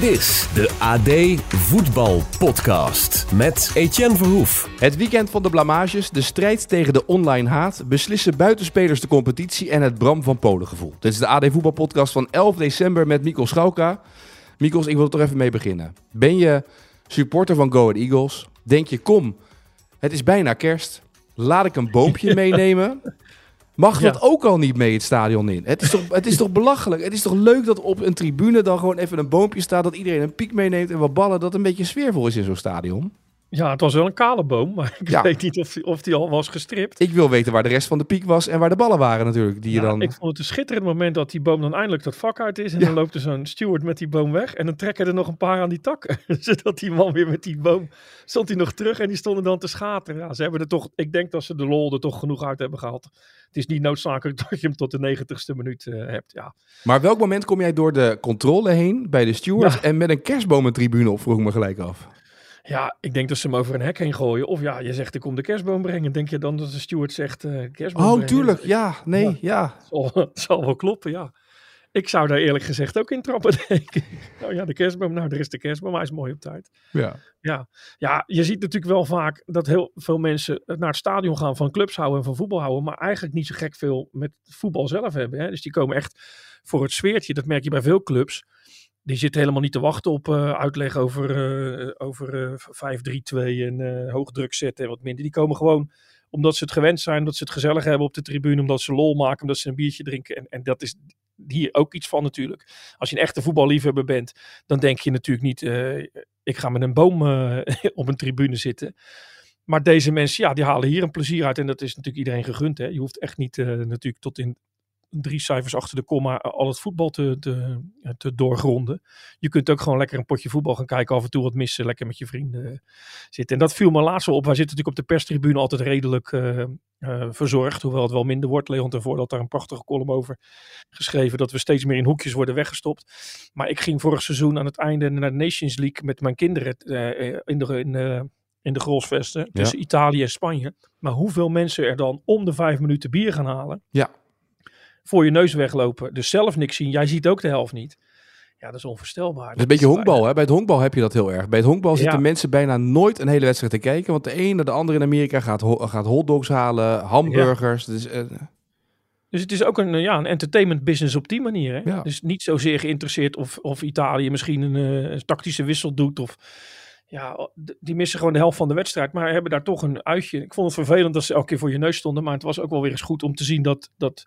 Dit is de AD Voetbal Podcast met Etienne Verhoef. Het weekend van de blamages, de strijd tegen de online haat, beslissen buitenspelers de competitie en het Bram van Polen gevoel. Dit is de AD Voetbal Podcast van 11 december met Mikkel Schauka. Mikkels, ik wil er toch even mee beginnen. Ben je supporter van Go Ahead Eagles? Denk je, kom, het is bijna kerst. Laat ik een boompje meenemen. Mag dat ook al niet mee het stadion in? Het is, toch, het is toch belachelijk? Het is toch leuk dat op een tribune dan gewoon even een boompje staat... dat iedereen een piek meeneemt en wat ballen... dat een beetje sfeervol is in zo'n stadion? Ja, het was wel een kale boom, maar ik Ja. weet niet of die, of die al was gestript. Ik wil weten waar de rest van de piek was en waar de ballen waren natuurlijk. Die je Ja, dan... Ik vond het een schitterend moment dat die boom dan eindelijk dat vak uit is. En Ja. dan loopt er zo'n steward met die boom weg. En dan trekken er nog een paar aan die tak. Zodat die man weer met die boom... Stond hij nog terug en die stonden dan te schateren. Ja, ze hebben er toch... Ik denk dat ze de lol er toch genoeg uit hebben gehaald. Het is niet noodzakelijk dat je hem tot de negentigste minuut eh, hebt. Ja. Maar welk moment kom jij door de controle heen bij de stewards... En met een kerstboom een tribune op, vroeg ik me gelijk af. Ja, ik denk dat ze hem over een hek heen gooien. Of ja, je zegt ik kom de kerstboom brengen. Denk je dan dat de steward zegt eh kerstboom Oh, brengen? tuurlijk. Ja, nee, Ja. ja. zal, het zal wel kloppen, ja. Ik zou daar eerlijk gezegd ook in trappen, denk ik. Nou ja, de kerstboom, nou, er is de kerstboom, hij is mooi op tijd. ja. Ja, ja je ziet natuurlijk wel vaak dat heel veel mensen naar het stadion gaan van clubs houden en van voetbal houden, maar eigenlijk niet zo gek veel met voetbal zelf hebben. Hè? Dus die komen echt voor het sfeertje, dat merk je bij veel clubs. Die zitten helemaal niet te wachten op eh, uitleg over, eh, over eh 5-3-2 en eh hoog druk zetten en wat minder. Die komen gewoon omdat ze het gewend zijn, omdat ze het gezellig hebben op de tribune, omdat ze lol maken, omdat ze een biertje drinken. En, en dat is hier ook iets van natuurlijk. Als je een echte voetballiefhebber bent, dan denk je natuurlijk niet, ik ga met een boom op een tribune zitten. Maar deze mensen, ja, die halen hier een plezier uit. En dat is natuurlijk iedereen gegund. Hè? Je hoeft echt niet natuurlijk tot in drie cijfers achter de komma al het voetbal te, te, te doorgronden. Je kunt ook gewoon lekker een potje voetbal gaan kijken. Af en toe wat missen, lekker met je vrienden eh, zitten. En dat viel me laatst wel op. Wij zitten natuurlijk op de perstribune altijd redelijk eh, eh, verzorgd. Hoewel het wel minder wordt. Leon ten Voort had daar een prachtige column over geschreven. Dat we steeds meer in hoekjes worden weggestopt. Maar ik ging vorig seizoen aan het einde naar de Nations League met mijn kinderen eh, in de... In de in de Grolsvesten tussen Italië en Spanje. Maar hoeveel mensen er dan om de vijf minuten bier gaan halen. Ja. Voor je neus weglopen. Dus zelf niks zien. Jij ziet ook de helft niet. Ja, dat is onvoorstelbaar. Dat is een beetje honkbal, hè? Bij het honkbal heb je dat heel erg. Bij het honkbal zitten Ja. mensen bijna nooit een hele wedstrijd te kijken. Want de ene naar de andere in Amerika gaat, ho- gaat hotdogs halen, hamburgers. Dus, eh, Dus het is ook een, eh, ja, een entertainment business op die manier. Hè? Ja. Dus niet zozeer geïnteresseerd of, of Italië misschien een, eh, een tactische wissel doet. Of, ja, die missen gewoon de helft van de wedstrijd. Maar hebben daar toch een uitje. Ik vond het vervelend dat ze elke keer voor je neus stonden. Maar het was ook wel weer eens goed om te zien dat, dat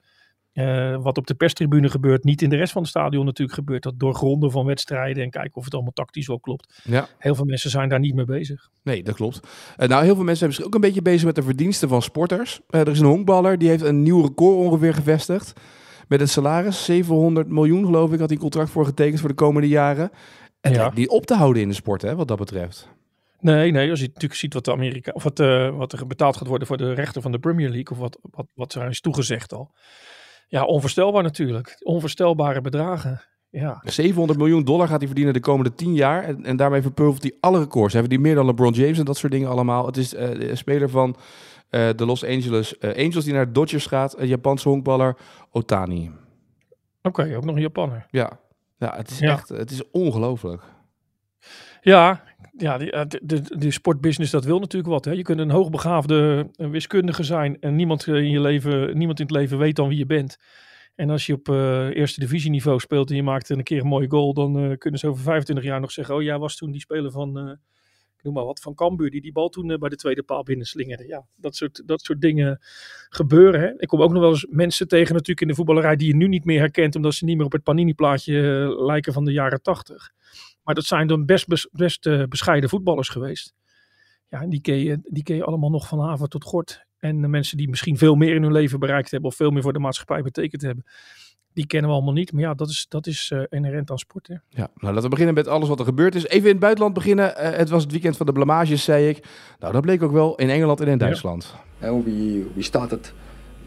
eh, wat op de perstribune gebeurt, niet in de rest van het stadion natuurlijk gebeurt. Dat doorgronden van wedstrijden en kijken of het allemaal tactisch wel klopt. ja, Heel veel mensen zijn daar niet mee bezig. nee, dat klopt. Eh, nou, heel veel mensen zijn zich ook een beetje bezig met de verdiensten van sporters. Eh, er is een honkballer, die heeft een nieuw record ongeveer gevestigd. Met een salaris, 700 miljoen geloof ik, had hij contract voor getekend voor de komende jaren. En Ja. niet op te houden in de sport, hè, wat dat betreft. Nee, nee, als je natuurlijk ziet wat, de Amerika, of wat, wat er betaald gaat worden voor de rechten van de Premier League, of wat, wat, wat er is toegezegd al. Ja, onvoorstelbaar natuurlijk. Onvoorstelbare bedragen. Ja, 700 miljoen dollar gaat hij verdienen de komende 10 jaar. En, en daarmee verpulvert hij alle records. Hebben die meer dan LeBron James en dat soort dingen allemaal. Het is eh, een speler van eh, de Los Angeles eh, Angels die naar de Dodgers gaat. Een Japanse honkballer, Otani. oké, ook nog een Japanner. Ja, ja het is Ja. echt het is ongelooflijk. Ja, ja die, eh, de sportbusiness dat wil natuurlijk wat. Hè? Je kunt een hoogbegaafde eh, wiskundige zijn en niemand in, je leven, niemand in het leven weet dan wie je bent. En als je op eh, eerste divisieniveau speelt en je maakt een keer een mooie goal, dan eh, kunnen ze over 25 jaar nog zeggen: Oh, jij was toen die speler van, eh, ik noem maar wat, van Cambuur, die die bal toen eh, bij de tweede paal binnenslingerde. Ja, dat soort, dat soort dingen gebeuren. Hè? Ik kom ook nog wel eens mensen tegen natuurlijk in de voetballerij die je nu niet meer herkent, omdat ze niet meer op het Panini-plaatje eh, lijken van de jaren 80. Maar dat zijn dan best, bes- best eh, bescheiden voetballers geweest. Ja, en die ken, je, die ken je allemaal nog van haven tot gort. En de mensen die misschien veel meer in hun leven bereikt hebben of veel meer voor de maatschappij betekend hebben, die kennen we allemaal niet. Maar ja, dat is, dat is eh, inherent aan sport. Hè? Ja, nou laten we beginnen met alles wat er gebeurd is. Even in het buitenland beginnen. Eh, het was het weekend van de blamages, zei ik. Nou, dat bleek ook wel in Engeland en in Duitsland. And we we started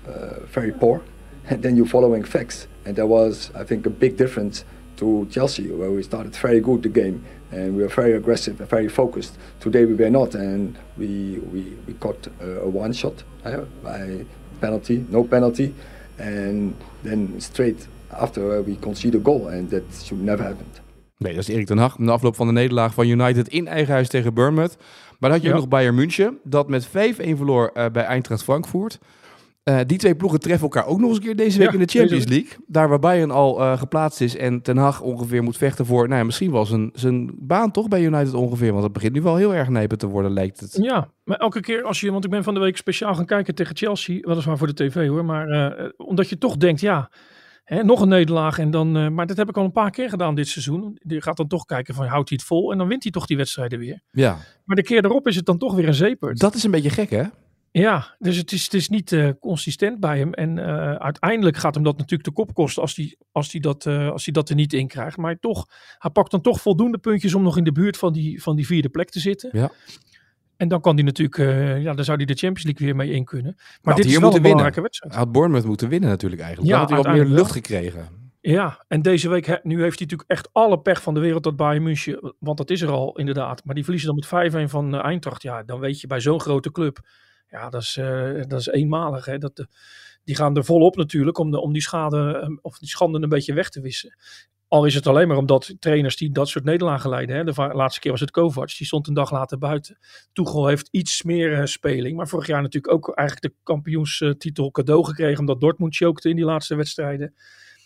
uh, very poor, and then you're following facts. And there was, I think, a big difference to Chelsea, where we started very good the game and we were very aggressive and very focused. Today we were not, and we we, we got uh, a one shot uh, by penalty, no penalty, and then straight after uh, we conceded a goal, and that should never happen. Nee, dat is Erik ten Hag. Na afloop van de nederlaag van United in eigen huis tegen Bournemouth. Maar dan had je ook nog Bayern München, dat met 5-1 verloor uh, bij Eintracht Frankfurt. Uh, die twee ploegen treffen elkaar ook nog eens een keer deze week ja, in de Champions League. Daar waar Bayern al uh, geplaatst is en Ten Hag ongeveer moet vechten voor... Nou ja, misschien wel zijn, zijn baan toch bij United ongeveer. Want het begint nu wel heel erg nepen te worden, lijkt het. Ja, maar elke keer als je... Want ik ben van de week speciaal gaan kijken tegen Chelsea. Weliswaar voor de tv hoor. Maar uh, omdat je toch denkt, ja... Hè, nog een nederlaag en dan... maar dat heb ik al een paar keer gedaan dit seizoen. Je gaat dan toch kijken van houdt hij het vol? En dan wint hij toch die wedstrijden weer. Ja. Maar de keer erop is het dan toch weer een zeper. Dat is een beetje gek hè? Ja, dus het is, het is niet uh, consistent bij hem. En uh, uiteindelijk gaat hem dat natuurlijk de kop kosten als hij als die dat, uh, als die dat er niet in krijgt. Maar toch, hij pakt dan toch voldoende puntjes om nog in de buurt van die, van die vierde plek te zitten. Ja. En dan kan hij natuurlijk, ja, dan zou hij de Champions League weer mee in kunnen. Maar nou, dit is wel een belangrijke wedstrijd. Hij had Bournemouth moeten winnen natuurlijk eigenlijk. Ja, dan had hij wat meer lucht gekregen. Ja, en deze week, nu heeft hij natuurlijk echt alle pech van de wereld dat Bayern München, want dat is er al inderdaad. Maar die verliezen dan met 5-1 van Eintracht. Ja, dan weet je bij zo'n grote club ja, dat is, uh, dat is eenmalig. Hè. Dat, uh, die gaan er volop natuurlijk om, de, om die schade um, of die schande een beetje weg te wissen. Al is het alleen maar omdat trainers die dat soort nederlagen leiden. Hè. De laatste keer was het Kovac, die stond een dag later buiten. Tuchel heeft iets meer uh, speling. Maar vorig jaar natuurlijk ook eigenlijk de kampioenstitel cadeau gekregen. Omdat Dortmund chokte in die laatste wedstrijden.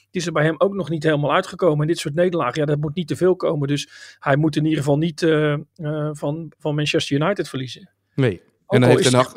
Het is er bij hem ook nog niet helemaal uitgekomen. En dit soort nederlagen, ja, dat moet niet te veel komen. Dus hij moet in ieder geval niet van, van Manchester United verliezen. Nee, en dan heeft Ten Hag,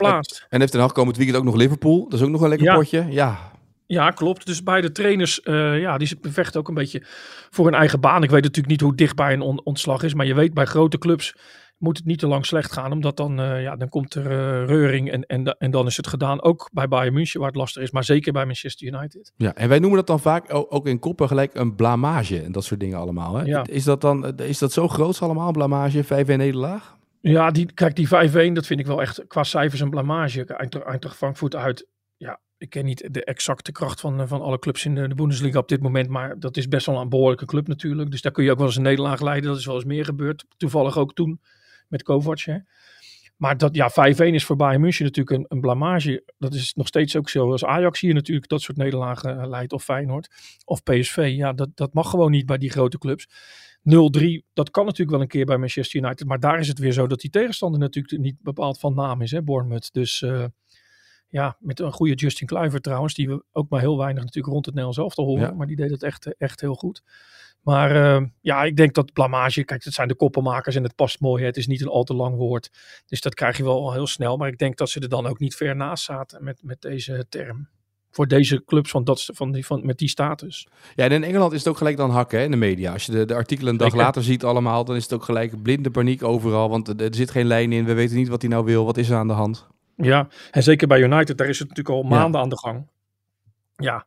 en heeft Ten Hag komend weekend ook nog Liverpool. Dat is ook nog een lekker ja. potje. Ja. Ja, klopt. Dus beide trainers, uh, ja, die vechten ook een beetje voor hun eigen baan. Ik weet natuurlijk niet hoe dichtbij een on ontslag is. Maar je weet, bij grote clubs moet het niet te lang slecht gaan. Omdat dan, uh, ja, dan komt er uh, reuring en, en, en dan is het gedaan. Ook bij Bayern München, waar het lastig is. Maar zeker bij Manchester United. Ja, en wij noemen dat dan vaak ook in koppen gelijk een blamage. En dat soort dingen allemaal. Hè? Ja. Is, dat dan, is dat zo groot allemaal, blamage? 5-1 nederlaag? Ja, die, kijk, die 5-1, dat vind ik wel echt qua cijfers een blamage. Eintracht Frankfurt uit. Ja, ik ken niet de exacte kracht van, van alle clubs in de, de Bundesliga op dit moment. Maar dat is best wel een behoorlijke club natuurlijk. Dus daar kun je ook wel eens een nederlaag leiden. Dat is wel eens meer gebeurd. Toevallig ook toen met Kovac. Maar dat, ja, 5-1 is voor Bayern München natuurlijk een, een blamage. Dat is nog steeds ook zo. Als Ajax hier natuurlijk dat soort nederlagen uh, leidt. Of Feyenoord. Of PSV. Ja, dat, dat mag gewoon niet bij die grote clubs. 0-3, dat kan natuurlijk wel een keer bij Manchester United. Maar daar is het weer zo dat die tegenstander natuurlijk niet bepaald van naam is, hè, Bournemouth. Dus uh, ja, met een goede Justin Kluivert trouwens, die we ook maar heel weinig natuurlijk rond het Nederlands zelf te horen. Ja. Maar die deed het echt, echt heel goed. Maar uh, ja, ik denk dat blamage, kijk, het zijn de koppenmakers en het past mooi. Hè. Het is niet een al te lang woord. Dus dat krijg je wel heel snel. Maar ik denk dat ze er dan ook niet ver naast zaten met, met deze term voor deze clubs van dat, van die, van, met die status. Ja, en in Engeland is het ook gelijk dan hakken hè, in de media. Als je de, de artikelen een dag later ziet allemaal, dan is het ook gelijk blinde paniek overal. Want er, er zit geen lijn in, we weten niet wat hij nou wil, wat is er aan de hand. Ja, en zeker bij United, daar is het natuurlijk al maanden ja. aan de gang. Ja,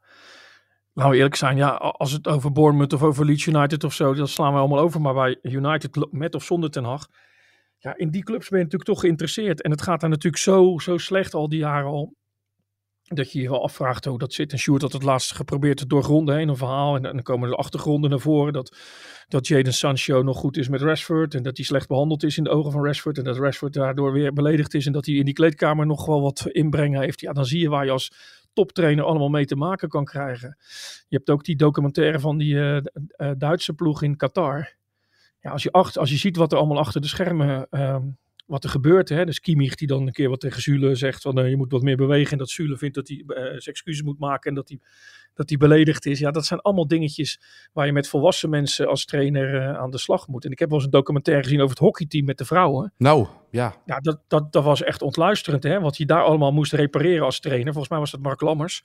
laten we eerlijk zijn, ja, als het over Bournemouth of over Leeds United of zo, dat slaan we allemaal over. Maar bij United, met of zonder Ten Hag, ja, in die clubs ben je natuurlijk toch geïnteresseerd. En het gaat daar natuurlijk zo, zo slecht al die jaren al dat je je wel afvraagt hoe dat zit. En Sjoerd had het laatst geprobeerd te doorgronden heen, een verhaal. En dan komen de achtergronden naar voren. Dat, dat Jaden Sancho nog goed is met Rashford. En dat hij slecht behandeld is in de ogen van Rashford. En dat Rashford daardoor weer beledigd is. En dat hij in die kleedkamer nog wel wat inbrengen heeft. Ja, dan zie je waar je als toptrainer allemaal mee te maken kan krijgen. Je hebt ook die documentaire van die uh, uh, Duitse ploeg in Qatar. Ja, als je, achter, als je ziet wat er allemaal achter de schermen... Uh, wat er gebeurt. Hè? Dus Kimmich die dan een keer wat tegen Zule zegt van uh, je moet wat meer bewegen. En dat Zule vindt dat hij uh, zijn excuses moet maken en dat hij, dat hij beledigd is. Ja, dat zijn allemaal dingetjes waar je met volwassen mensen als trainer uh, aan de slag moet. En ik heb wel eens een documentaire gezien over het hockeyteam met de vrouwen. Nou, ja. Ja, dat, dat, dat was echt ontluisterend. Hè? Wat je daar allemaal moest repareren als trainer. Volgens mij was dat Mark Lammers.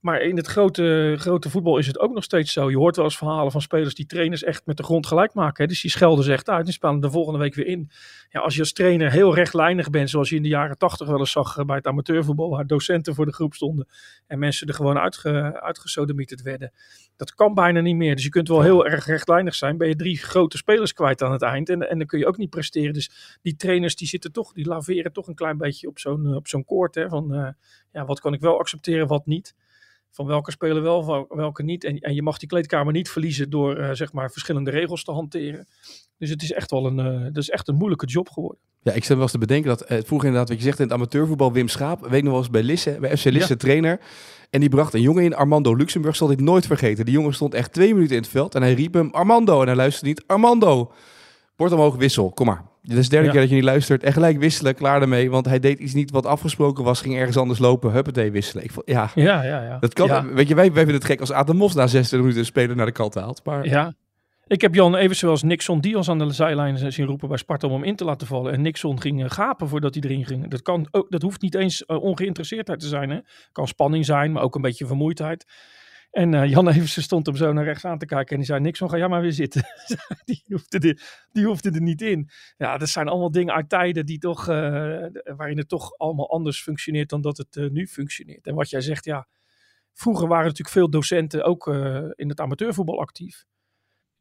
Maar in het grote, grote voetbal is het ook nog steeds zo. Je hoort wel eens verhalen van spelers die trainers echt met de grond gelijk maken. Hè? Dus die schelden zegt uit en spelen de volgende week weer in. Ja, als je als trainer heel rechtlijnig bent, zoals je in de jaren tachtig wel eens zag eh, bij het amateurvoetbal, waar docenten voor de groep stonden en mensen er gewoon uitge, uitgesodemieterd werden. Dat kan bijna niet meer. Dus je kunt wel heel erg rechtlijnig zijn. Ben je drie grote spelers kwijt aan het eind en, en dan kun je ook niet presteren. Dus die trainers die zitten toch, die laveren toch een klein beetje op zo'n op zo'n koord. Hè, van uh, ja, wat kan ik wel accepteren, wat niet van welke spelen wel, welke niet. En, en je mag die kleedkamer niet verliezen door uh, zeg maar verschillende regels te hanteren. Dus het is echt wel een, uh, dat is echt een moeilijke job geworden. Ja, ik zit wel eens te bedenken dat uh, vroeger inderdaad, wat je zegt in het amateurvoetbal, Wim Schaap, weet nog wel eens bij Lisse, bij FC Lisse ja. trainer. En die bracht een jongen in, Armando Luxemburg, zal dit nooit vergeten. Die jongen stond echt twee minuten in het veld en hij riep hem Armando. En hij luisterde niet, Armando. Bord omhoog, wissel, kom maar. Dit is de derde ja. keer dat je niet luistert. En gelijk wisselen, klaar ermee. Want hij deed iets niet wat afgesproken was. Ging ergens anders lopen. Huppatee, wisselen. Ik vond, ja, ja, ja, ja. Dat kan. Ja. Weet je, wij, wij vinden het gek als Adam na 26 minuten een speler naar de kant haalt. Maar... Ja. Ik heb Jan even zoals Nixon Diaz aan de zijlijn zien roepen bij Sparta om hem in te laten vallen. En Nixon ging uh, gapen voordat hij erin ging. Dat, kan, ook, dat hoeft niet eens uh, ongeïnteresseerdheid te zijn. Hè? Kan spanning zijn, maar ook een beetje vermoeidheid. En uh, Jan Eversen stond hem zo naar rechts aan te kijken en die zei, niks van, ga jij maar weer zitten. die, hoefde er, die hoefde niet in. Ja, dat zijn allemaal dingen uit tijden die toch, uh, waarin het toch allemaal anders functioneert dan dat het uh, nu functioneert. En wat jij zegt, ja, vroeger waren natuurlijk veel docenten ook in het amateurvoetbal actief.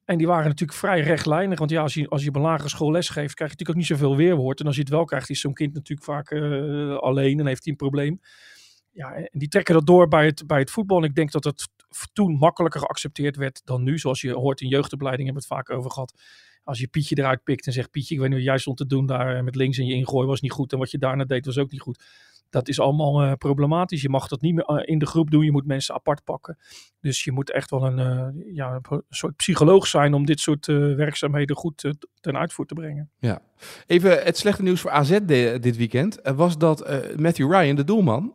En die waren natuurlijk vrij rechtlijnig. Want ja, als je, als je een lagere school les geeft, krijg je natuurlijk ook niet zoveel weerwoord. En als je het wel krijgt, is zo'n kind natuurlijk vaak alleen en heeft hij een probleem ja, en die trekken dat door bij het, bij het voetbal. En ik denk dat het toen makkelijker geaccepteerd werd dan nu. Zoals je hoort in jeugdopleiding hebben we het vaak over gehad. Als je Pietje eruit pikt en zegt Pietje, ik weet niet wat jij stond te doen daar met links en je ingooi was niet goed. En wat je daarna deed was ook niet goed. Dat is allemaal uh, problematisch. Je mag dat niet meer uh, in de groep doen. Je moet mensen apart pakken. Dus je moet echt wel een, uh, ja, een soort psycholoog zijn om dit soort werkzaamheden goed ten uitvoer te brengen. Ja. Even het slechte nieuws voor AZ de, dit weekend was dat Matthew Ryan, de doelman,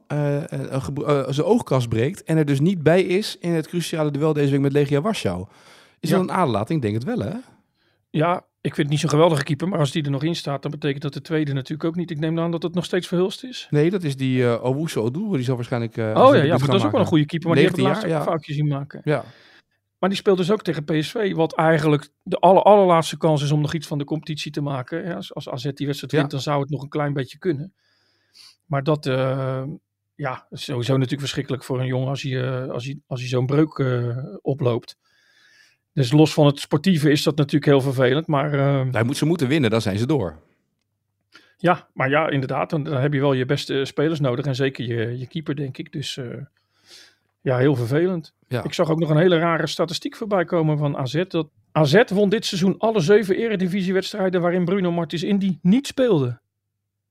zijn oogkast breekt en er dus niet bij is in het cruciale duel deze week met Legia Warschau. Is ja. dat een aderlating? Ik denk het wel, hè? Ja, ik vind het niet zo'n geweldige keeper, maar als die er nog in staat, dan betekent dat de tweede natuurlijk ook niet. Ik neem aan dat het nog steeds verhulst is. Nee, dat is die uh, Owusu die zal waarschijnlijk... Uh, oh ja, ja dat is ook wel een goede keeper, maar die heeft de laatste ja. foutjes zien maken. Ja. Maar die speelt dus ook tegen PSV, wat eigenlijk de aller, allerlaatste kans is om nog iets van de competitie te maken. Ja, als, als AZ die wedstrijd wint, ja. dan zou het nog een klein beetje kunnen. Maar dat, uh, ja, is sowieso natuurlijk verschrikkelijk voor een jongen als hij, als hij, als hij zo'n breuk oploopt. Dus los van het sportieve is dat natuurlijk heel vervelend. Maar, uh, Hij moet, ze moeten winnen, dan zijn ze door. Ja, maar ja, inderdaad. Dan, dan heb je wel je beste spelers nodig. En zeker je, je keeper, denk ik. Dus uh, ja, heel vervelend. Ja. Ik zag ook nog een hele rare statistiek voorbij komen van AZ. Dat AZ won dit seizoen alle zeven eredivisiewedstrijden waarin Bruno Martins Indy niet speelde.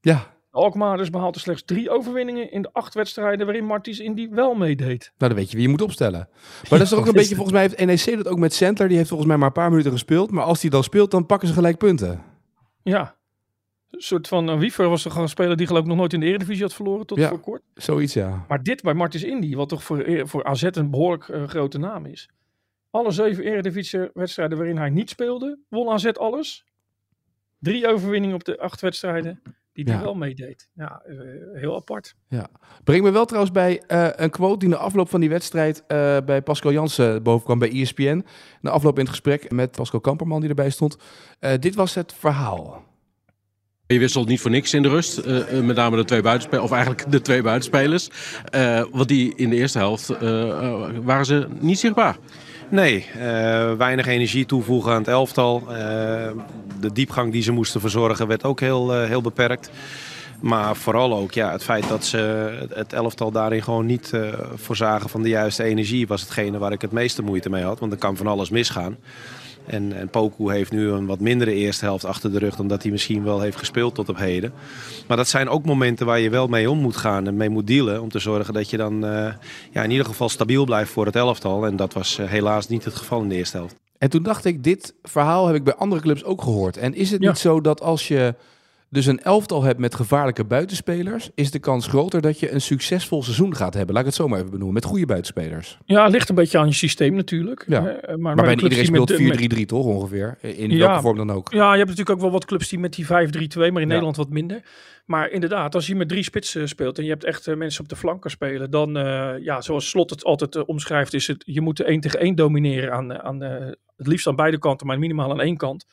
Ja, Alkmaar dus behaalde slechts drie overwinningen in de acht wedstrijden waarin Martins Indy wel meedeed. Nou, dan weet je wie je moet opstellen. Maar dat is toch ook een beetje, volgens mij heeft NEC dat ook met Center. Die heeft volgens mij maar een paar minuten gespeeld. Maar als die dan speelt, dan pakken ze gelijk punten. Ja. Een soort van, Wiever was er gewoon een speler die geloof ik nog nooit in de Eredivisie had verloren tot ja, voor kort. Zoiets, ja. Maar dit bij Martins Indy, wat toch voor, voor AZ een behoorlijk uh, grote naam is. Alle zeven Eredivisie wedstrijden waarin hij niet speelde, won AZ alles. Drie overwinningen op de acht wedstrijden die die ja. wel meedeed. Ja, uh, heel apart. Ja. Breng me wel trouwens bij uh, een quote die na afloop van die wedstrijd uh, bij Pascal Jansen bovenkwam bij ESPN. Na afloop in het gesprek met Pascal Kamperman die erbij stond. dit was het verhaal. Je wisselt niet voor niks in de rust. Uh, met name de twee buitenspelers, of eigenlijk de twee buitenspelers. Uh, want die in de eerste helft uh, waren ze niet zichtbaar. Nee, weinig energie toevoegen aan het elftal. de diepgang die ze moesten verzorgen werd ook heel, heel beperkt. Maar vooral ook ja, het feit dat ze het elftal daarin gewoon niet voorzagen van de juiste energie... was hetgene waar ik het meeste moeite mee had. Want er kan van alles misgaan. En, en Poku heeft nu een wat mindere eerste helft achter de rug dan dat hij misschien wel heeft gespeeld tot op heden. Maar dat zijn ook momenten waar je wel mee om moet gaan en mee moet dealen. Om te zorgen dat je dan uh, ja, in ieder geval stabiel blijft voor het elftal. En dat was uh, helaas niet het geval in de eerste helft. En toen dacht ik, dit verhaal heb ik bij andere clubs ook gehoord. En is het ja. niet zo dat als je dus een elftal hebt met gevaarlijke buitenspelers, is de kans groter dat je een succesvol seizoen gaat hebben. Laat ik het zo maar even benoemen, met goede buitenspelers. Ja, het ligt een beetje aan je systeem natuurlijk. Ja. Eh, maar, Maar bij bijna iedereen speelt met- 4-3-3 toch ongeveer, in Ja. welke vorm dan ook. Ja, je hebt natuurlijk ook wel wat clubs die met die 5-3-2, maar in Nederland wat minder. Maar inderdaad, als je met drie spitsen speelt en je hebt echt eh, mensen op de flanken spelen, dan, eh, ja, zoals Slot het altijd omschrijft, is het, je moet de 1 tegen 1 domineren aan, aan het liefst aan beide kanten, maar minimaal aan één kant.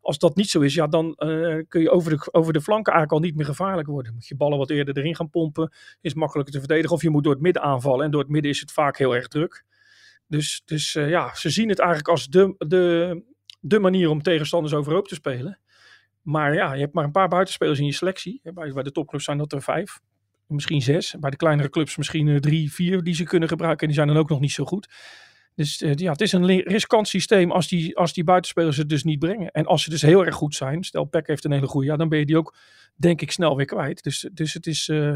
Als dat niet zo is, ja, dan eh, kun je over de, over de flanken eigenlijk al niet meer gevaarlijk worden. Moet je ballen wat eerder erin gaan pompen, is makkelijker te verdedigen. Of je moet door het midden aanvallen en door het midden is het vaak heel erg druk. Dus, dus eh, ja, ze zien het eigenlijk als de, de, de manier om tegenstanders overhoop te spelen. Maar ja, je hebt maar een paar buitenspelers in je selectie. Bij, bij de topclubs zijn dat er vijf, misschien zes. Bij de kleinere clubs misschien eh, drie, vier die ze kunnen gebruiken. En die zijn dan ook nog niet zo goed. Dus eh, ja, het is een riskant systeem als die, als die buitenspelers het dus niet brengen. En als ze dus heel erg goed zijn, stel Peck heeft een hele goede, ja, dan ben je die ook denk ik snel weer kwijt. Dus, dus het, is, eh,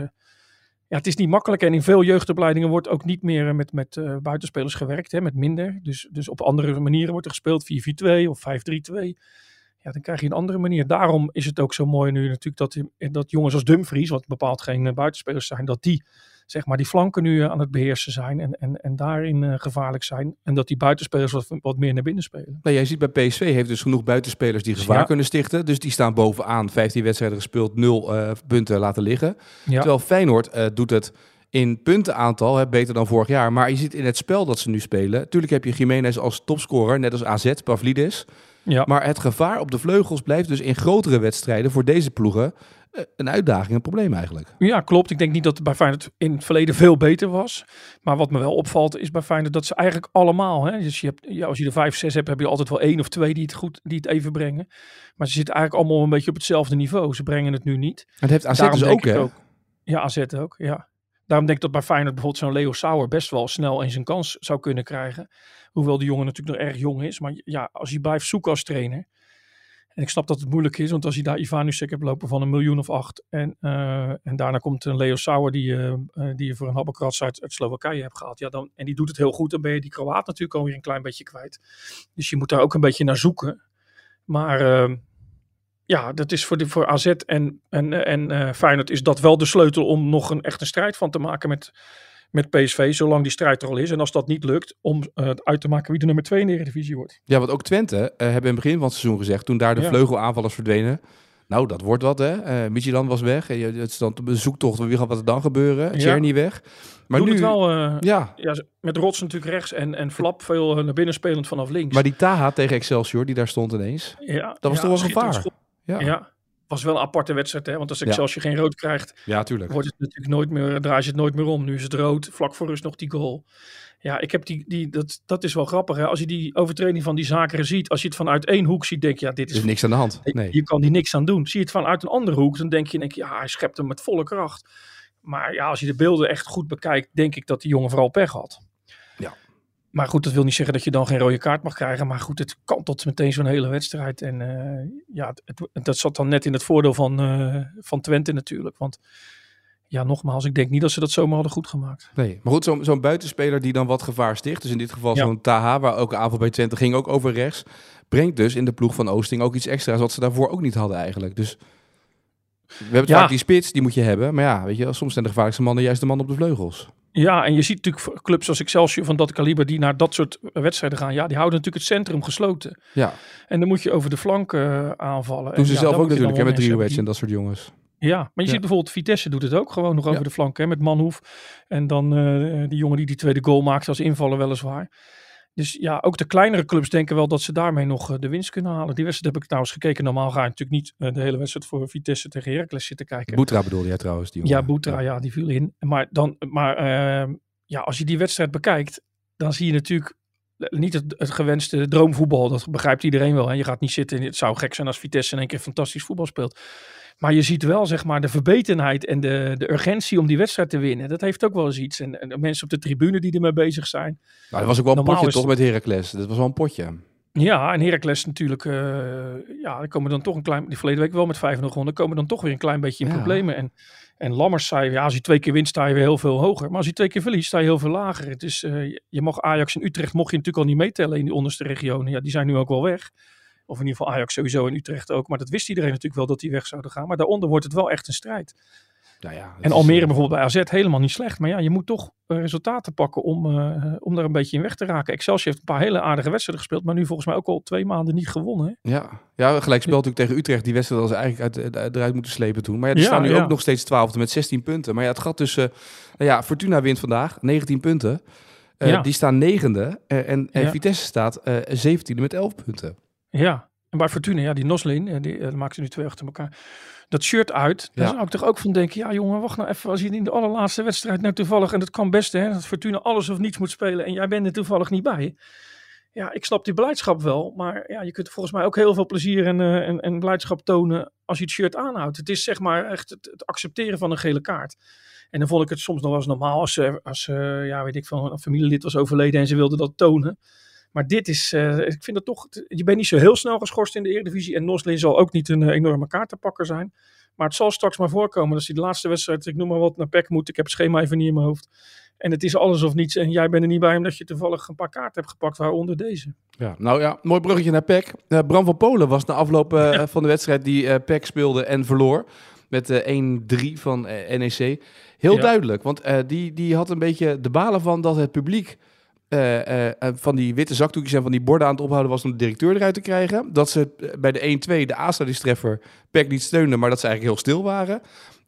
ja, het is niet makkelijk. En in veel jeugdopleidingen wordt ook niet meer eh, met, met buitenspelers gewerkt, hè, met minder. Dus, dus op andere manieren wordt er gespeeld, 4-4-2 of 5-3-2. Ja, dan krijg je een andere manier. Daarom is het ook zo mooi nu natuurlijk dat, dat jongens als Dumfries, wat bepaald geen buitenspelers zijn, dat die zeg maar die flanken nu eh, aan het beheersen zijn en, en, en daarin eh, gevaarlijk zijn. En dat die buitenspelers wat, wat meer naar binnen spelen. Nou, jij ziet bij PSV heeft dus genoeg buitenspelers die gevaar Ja. kunnen stichten. Dus die staan bovenaan. 15 wedstrijden gespeeld, 0 eh, punten laten liggen. Ja. Terwijl Feyenoord doet het in puntenaantal hè, beter dan vorig jaar. Maar je ziet in het spel dat ze nu spelen. Natuurlijk heb je Jiménez als topscorer, net als AZ, Pavlidis. Ja. Maar het gevaar op de vleugels blijft dus in grotere wedstrijden voor deze ploegen een uitdaging, een probleem eigenlijk. Ja, klopt. Ik denk niet dat het bij Feyenoord in het verleden veel beter was. Maar wat me wel opvalt is bij Feyenoord dat ze eigenlijk allemaal... Hè, dus je hebt, ja, als je er vijf, zes hebt, heb je altijd wel één of twee die het, goed, die het even brengen. Maar ze zitten eigenlijk allemaal een beetje op hetzelfde niveau. Ze brengen het nu niet. Het heeft AZ Daarom dus ook, hè? ook. Ja, AZ ook, ja. Daarom denk ik dat bij Feyenoord bijvoorbeeld zo'n Leo Sauer best wel snel in zijn kans zou kunnen krijgen. Hoewel die jongen natuurlijk nog erg jong is. Maar ja, als hij blijft zoeken als trainer. En ik snap dat het moeilijk is, want als hij daar Ivanusek hebt lopen van een miljoen of acht. En, eh, en daarna komt een Leo Sauer die, eh, eh, die je voor een habbekrats uit, uit Slowakije hebt gehaald. Ja, dan, en die doet het heel goed, dan ben je die Kroaat natuurlijk alweer een klein beetje kwijt. Dus je moet daar ook een beetje naar zoeken. Maar eh, ja, dat is voor, de, voor AZ en, en, en Feyenoord is dat wel de sleutel om nog een echte strijd van te maken met, met PSV, zolang die strijd er al is. En als dat niet lukt, om eh, uit te maken wie de nummer 2 in de Eredivisie wordt. Ja, want ook Twente eh, hebben in het begin van het seizoen gezegd, toen daar de Ja. vleugelaanvallers verdwenen. Nou, dat wordt wat, hè. Midtjylland was weg. En je- Het is dan een zoektocht, wie gaat wat er dan gebeuren? Ja. Czerny weg. Maar Doen nu, het wel ja, ja, met Rots natuurlijk rechts en, en Flap veel naar binnen spelend vanaf links. maar die Taha tegen Excelsior, die daar stond ineens. ja, dat was ja, toch wel gevaar? Ja, Ja. Was wel een aparte wedstrijd, hè? want als Ja. Excelsior geen rood krijgt, ja tuurlijk. wordt het natuurlijk nooit meer, draai je het nooit meer om. Nu is het rood, vlak voor rust nog die goal. Ja, ik heb die, die dat, dat is wel grappig. Hè? Als je die overtreding van die zaken ziet, als je het vanuit één hoek ziet, denk je, ja, dit is is niks aan de hand. Nee. Je kan die niks aan doen. Zie je het vanuit een andere hoek, dan denk je, denk je, ja, hij schept hem met volle kracht. Maar ja, als je de beelden echt goed bekijkt, denk ik dat die jongen vooral pech had. Maar goed, dat wil niet zeggen dat je dan geen rode kaart mag krijgen. Maar goed, het kan tot meteen zo'n hele wedstrijd. En eh, ja, het, dat zat dan net in het voordeel van, eh, van Twente natuurlijk. Want ja, nogmaals, ik denk niet dat ze dat zomaar hadden goed gemaakt. Nee, maar goed, zo'n zo'n buitenspeler die dan wat gevaar sticht, dus in dit geval Ja. zo'n Taha, waar ook aanval bij Twente ging ook over rechts, brengt dus in de ploeg van Oosting ook iets extra's wat ze daarvoor ook niet hadden eigenlijk. Dus we hebben het Ja. vaak die spits, die moet je hebben, maar ja, weet je, soms zijn de gevaarlijkste mannen juist de man op de vleugels. Ja, en je ziet natuurlijk clubs als Excelsior van dat kaliber die naar dat soort wedstrijden gaan. Ja, die houden natuurlijk het centrum gesloten. Ja, En dan moet je over de flank eh, aanvallen. doen ze ja, zelf ook natuurlijk, hè, met Driewedge en dat soort jongens. Ja, maar je Ja. ziet bijvoorbeeld Vitesse doet het ook gewoon nog over Ja. de flank hè, met Manhoef. En dan eh, die jongen die die tweede goal maakt als invaller weliswaar. Dus ja, ook de kleinere clubs denken wel dat ze daarmee nog eh, de winst kunnen halen. Die wedstrijd heb ik trouwens gekeken. Normaal ga je natuurlijk niet eh, de hele wedstrijd voor Vitesse tegen Heracles zitten kijken. Boetra bedoelde jij trouwens, die jongen. Ja, Boetra, ja. die viel in. Maar, dan, maar ehm, ja, als je die wedstrijd bekijkt, dan zie je natuurlijk niet het, het gewenste droomvoetbal. Dat begrijpt iedereen wel. En je gaat niet zitten. Het zou gek zijn als Vitesse in één keer fantastisch voetbal speelt. Maar je ziet wel, zeg maar, de verbetenheid en de, de urgentie om die wedstrijd te winnen. Dat heeft ook wel eens iets. En, en de mensen op de tribune die ermee bezig zijn. Nou, dat was ook wel een potje is- toch met Heracles. Dat was wel een potje. Ja, en Heracles natuurlijk. eh ja, die komen dan toch een klein. Die verleden week wel met 5-0 gewonnen. Komen dan toch weer een klein beetje in Ja. problemen. En, en Lammers zei, ja, als je twee keer wint, sta je weer heel veel hoger. Maar als je twee keer verliest, sta je heel veel lager. Het is, eh, je mag Ajax en Utrecht mocht je natuurlijk al niet meetellen in die onderste regionen. Ja, die zijn nu ook wel weg. Of in ieder geval Ajax sowieso en Utrecht ook. Maar dat wist iedereen natuurlijk wel dat die weg zouden gaan. Maar daaronder wordt het wel echt een strijd. Nou ja, En Almere eh, bijvoorbeeld bij AZ helemaal niet slecht. Maar ja, je moet toch eh, resultaten pakken om, eh, om daar een beetje in weg te raken. Excelsior heeft een paar hele aardige wedstrijden gespeeld. Maar nu volgens mij ook al twee maanden niet gewonnen. Hè? Ja, ja gelijk spel natuurlijk tegen Utrecht. Die wedstrijd hadden ze eigenlijk uit, uit- eruit moeten slepen toen. Maar ja, die Ja, staan nu ja. ook nog steeds twaalfde met 16 punten. Maar ja, het gat tussen... nou ja, Fortuna wint vandaag, 19 punten. Die staan negende. Eh, en en. Vitesse staat 17e met 11 punten. Ja, en bij Fortuna, ja, die Noslin, eh, die uh, maakt ze nu twee achter elkaar. Dat shirt uit, daar Ja. zou ik toch ook van denken, ja jongen, wacht nou even. Als je in de allerlaatste wedstrijd nou toevallig, en dat kan best hè, dat Fortuna alles of niets moet spelen en jij bent er toevallig niet bij. Ja, ik snap die blijdschap wel, maar ja, je kunt volgens mij ook heel veel plezier en, eh, en, en blijdschap tonen als je het shirt aanhoudt. Het is zeg maar echt het, het accepteren van een gele kaart. En dan vond ik het soms nog wel eens normaal als, eh, als eh, ja, weet ik van een familielid was overleden en ze wilden dat tonen. Maar dit is, eh, ik vind het toch, je bent niet zo heel snel geschorst in de Eredivisie. En Noslin zal ook niet een eh, enorme kaartenpakker zijn. Maar het zal straks maar voorkomen dat hij de laatste wedstrijd, ik noem maar wat, naar PEC moet. Ik heb het schema even niet in mijn hoofd. En het is alles of niets. En jij bent er niet bij omdat je toevallig een paar kaarten hebt gepakt, waaronder deze. Ja, nou ja, mooi bruggetje naar PEC. Eh, Bram van Polen was na afloop van de wedstrijd die eh PEC speelde en verloor. Met eh 1-3 van NEC. Heel Ja. duidelijk, want die, die had een beetje de balen van dat het publiek eh, eh, eh, van die witte zakdoekjes en van die borden aan het ophouden was om de directeur eruit te krijgen. Dat ze bij de 1-2 de Asterix-treffer PEC niet steunden, maar dat ze eigenlijk heel stil waren.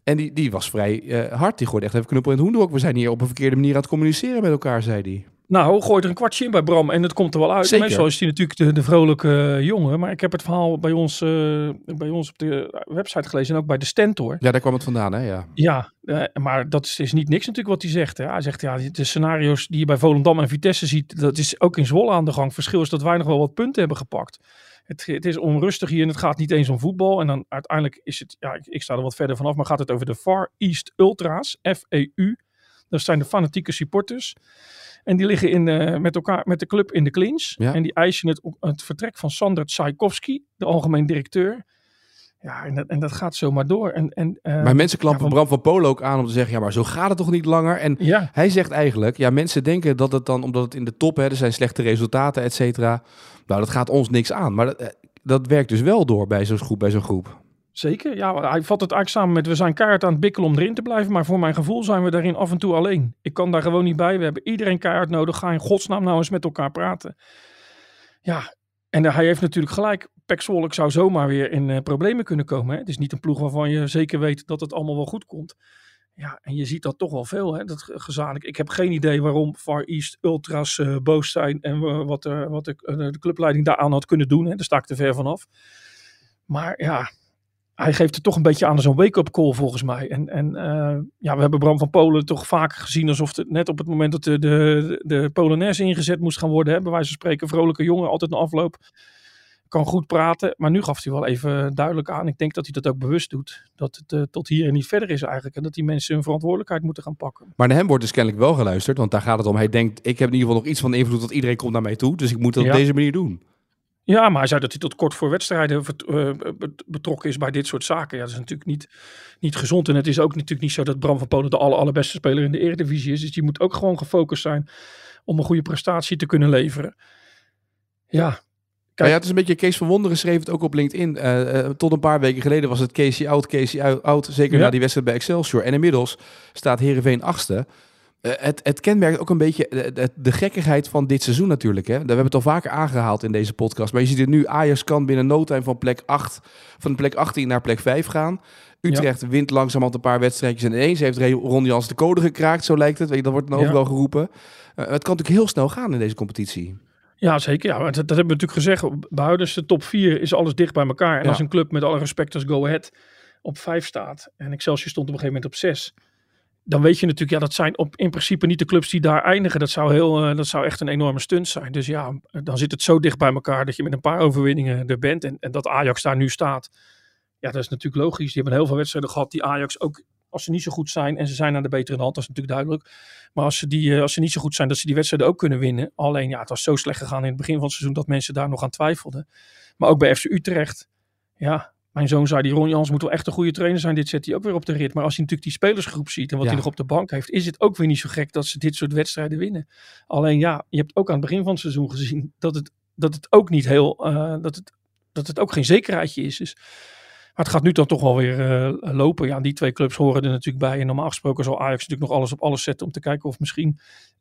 En die, die was vrij eh, hard. Die gooide echt even knuppel in het hoenderhok. We zijn hier op een verkeerde manier aan het communiceren met elkaar, zei hij. Nou, gooi er een kwartje in bij Bram en het komt er wel uit. Zeker. Meestal is hij natuurlijk de, de vrolijke jongen. Maar ik heb het verhaal bij ons, eh, bij ons op de website gelezen en ook bij de Stentor. Ja, daar kwam het vandaan, hè? Ja. Ja, eh, maar dat is, is niet niks natuurlijk wat hij zegt. Hè. Hij zegt, ja, de scenario's die je bij Volendam en Vitesse ziet, dat is ook in Zwolle aan de gang. Verschil is dat wij nog wel wat punten hebben gepakt. Het, het is onrustig hier en het gaat niet eens om voetbal. En dan uiteindelijk is het, ja, ik, ik sta er wat verder vanaf, maar gaat het over de Far East Ultras, FEU. Dat zijn de fanatieke supporters. En die liggen in, eh, met, elkaar, met de club in de clinch. Ja. En die eisen het, het vertrek van Sander Tchaikovsky, de algemeen directeur. Ja, en dat, en dat gaat zomaar door. En, en, eh, Maar mensen klampen ja, Bram van Polen ook aan om te zeggen, ja, maar zo gaat het toch niet langer? En ja, hij zegt eigenlijk, ja, mensen denken dat het dan, omdat het in de top, hè, er zijn slechte resultaten, et cetera. Nou, dat gaat ons niks aan. Maar dat, eh, dat werkt dus wel door bij zo'n groep, bij zo'n groep. Zeker. Ja, hij vat het eigenlijk samen met we zijn keihard aan het bikkelen om erin te blijven. Maar voor mijn gevoel zijn we daarin af en toe alleen. Ik kan daar gewoon niet bij. We hebben iedereen keihard nodig. Ga in godsnaam nou eens met elkaar praten. Ja, en hij heeft natuurlijk gelijk. Pek Zwolle zou zomaar weer in eh, problemen kunnen komen. Hè? Het is niet een ploeg waarvan je zeker weet dat het allemaal wel goed komt. Ja, en je ziet dat toch wel veel, hè? dat ge- gezamenlijk. Ik heb geen idee waarom Far East Ultras eh, boos zijn en eh, wat, eh, wat de, de clubleiding daaraan had kunnen doen. Hè? Daar sta ik te ver vanaf. Maar ja, hij geeft het toch een beetje aan als een wake-up call volgens mij. En, en eh, ja, we hebben Bram van Polen toch vaak gezien alsof het net op het moment dat de, de, de Polonaise ingezet moest gaan worden. Hè, bij wijze van spreken, vrolijke jongen, altijd een afloop. Kan goed praten, maar nu gaf hij wel even duidelijk aan. Ik denk dat hij dat ook bewust doet. Dat het eh, tot hier en niet verder is eigenlijk. En dat die mensen hun verantwoordelijkheid moeten gaan pakken. Maar naar hem wordt dus kennelijk wel geluisterd, want daar gaat het om. Hij denkt, ik heb in ieder geval nog iets van invloed, want iedereen komt naar mij toe. Dus ik moet dat Ja. op deze manier doen. Ja, maar hij zei dat hij tot kort voor wedstrijden eh, bet- betrokken is bij dit soort zaken. Ja, dat is natuurlijk niet, niet gezond. En het is ook natuurlijk niet zo dat Bram van Polen de aller, allerbeste speler in de Eredivisie is. Dus je moet ook gewoon gefocust zijn om een goede prestatie te kunnen leveren. Ja, Maar ja, het is een beetje Kees van Wonderen schreef het ook op LinkedIn. Eh, eh, tot een paar weken geleden was het Casey out, Casey out. Zeker Ja. na die wedstrijd bij Excelsior. En inmiddels staat Heerenveen achtste. Eh, het, het kenmerkt ook een beetje de, de, gekkigheid van dit seizoen natuurlijk. Hè. We hebben het al vaker aangehaald in deze podcast. Maar je ziet het nu, Ajax kan binnen no time van plek 8, van plek 18 naar plek 5 gaan. Utrecht wint langzamerhand een paar wedstrijdjes en ineens heeft Ron Jans de code gekraakt, zo lijkt het. Weet je, Dat wordt dan Ja. overal geroepen. Eh, het kan natuurlijk heel snel gaan in deze competitie. ja zeker. Ja, dat, dat hebben we natuurlijk gezegd. Behoudens de top 4 is alles dicht bij elkaar. En Ja. als een club met alle respect als Go Ahead op 5 staat. En Excelsior stond op een gegeven moment op 6. Dan weet je natuurlijk, ja, dat zijn op, in principe niet de clubs die daar eindigen. Dat zou, heel, eh, dat zou echt een enorme stunt zijn. Dus ja, dan zit het zo dicht bij elkaar dat je met een paar overwinningen er bent. En, en dat Ajax daar nu staat, ja, dat is natuurlijk logisch. Die hebben heel veel wedstrijden gehad die Ajax ook, als ze niet zo goed zijn en ze zijn aan de betere hand, dat is natuurlijk duidelijk. Maar als ze, die, eh, als ze niet zo goed zijn, dat ze die wedstrijden ook kunnen winnen. Alleen ja, het was zo slecht gegaan in het begin van het seizoen dat mensen daar nog aan twijfelden. Maar ook bij FC Utrecht, ja, mijn zoon zei, die Ron Jans moet wel echt een goede trainer zijn. Dit zet hij ook weer op de rit. Maar als hij natuurlijk die spelersgroep ziet en wat Ja. hij nog op de bank heeft, is het ook weer niet zo gek dat ze dit soort wedstrijden winnen. Alleen ja, je hebt ook aan het begin van het seizoen gezien dat het, dat het ook niet heel, eh, dat het dat het ook geen zekerheidje is. Dus, maar het gaat nu dan toch wel weer uh, lopen. Ja, die twee clubs horen er natuurlijk bij. En normaal gesproken zal Ajax natuurlijk nog alles op alles zetten om te kijken of misschien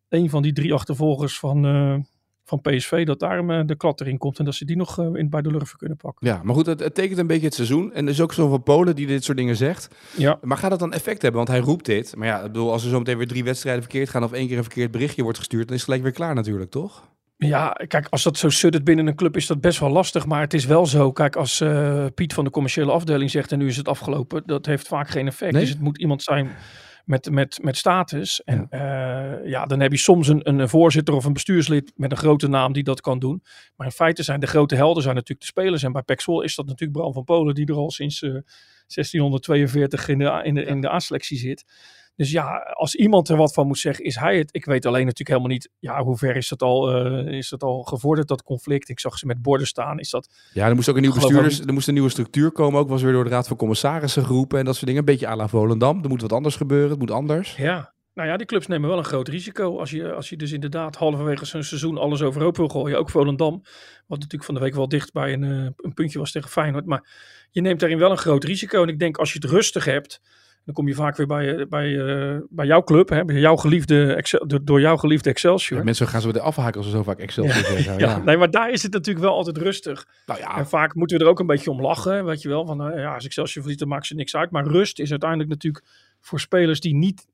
een van die drie achtervolgers van, uh, van PSV, dat daar uh, de klad erin komt en dat ze die nog in, bij de Lurven kunnen pakken. Ja, maar goed, het, het, tekent een beetje het seizoen. En er is ook zo van Polen die dit soort dingen zegt. Ja. Maar gaat dat dan effect hebben? Want hij roept dit. Maar ja, ik bedoel, als er zo meteen weer drie wedstrijden verkeerd gaan of één keer een verkeerd berichtje wordt gestuurd, dan is het gelijk weer klaar natuurlijk, toch? Ja, kijk, als dat zo suddert binnen een club is dat best wel lastig. Maar het is wel zo, kijk, als uh, Piet van de commerciële afdeling zegt en nu is het afgelopen, dat heeft vaak geen effect. Nee? Dus het moet iemand zijn met, met, met status. En ja. Uh, ja, dan heb je soms een, een voorzitter of een bestuurslid met een grote naam die dat kan doen. Maar in feite zijn de grote helden zijn natuurlijk de spelers. En bij Pexel is dat natuurlijk Bram van Polen, die er al sinds uh, 1642 in de, in de, in de A-selectie zit. Dus ja, als iemand er wat van moet zeggen, is hij het. Ik weet alleen natuurlijk helemaal niet, ja, hoe ver is dat al, uh, is dat al gevorderd, dat conflict? Ik zag ze met borden staan. Is dat... Ja, er moest ook een nieuwe bestuurders, er moest een nieuwe structuur komen. Ook was weer door de Raad van Commissarissen geroepen en dat soort dingen. Een beetje à la Volendam. Er moet wat anders gebeuren, het moet anders. Ja, nou ja, die clubs nemen wel een groot risico. Als je, als je dus inderdaad halverwege zo'n seizoen alles overhoop wil gooien. Ook Volendam, wat natuurlijk van de week wel dicht bij een, uh, een puntje was tegen Feyenoord. Maar je neemt daarin wel een groot risico. En ik denk als je het rustig hebt, dan kom je vaak weer bij, bij, uh, bij jouw club, hè, bij jouw geliefde Excel, door jouw geliefde Excelsior. Ja, mensen gaan zo weer afhaken als ze zo vaak Excelsior ja, zeggen. ja. ja, nee, maar daar is het natuurlijk wel altijd rustig. Nou ja. En vaak moeten we er ook een beetje om lachen, weet je wel. Van, uh, ja, als Excelsior verliest, dan maakt ze niks uit. Maar rust is uiteindelijk natuurlijk voor spelers die niet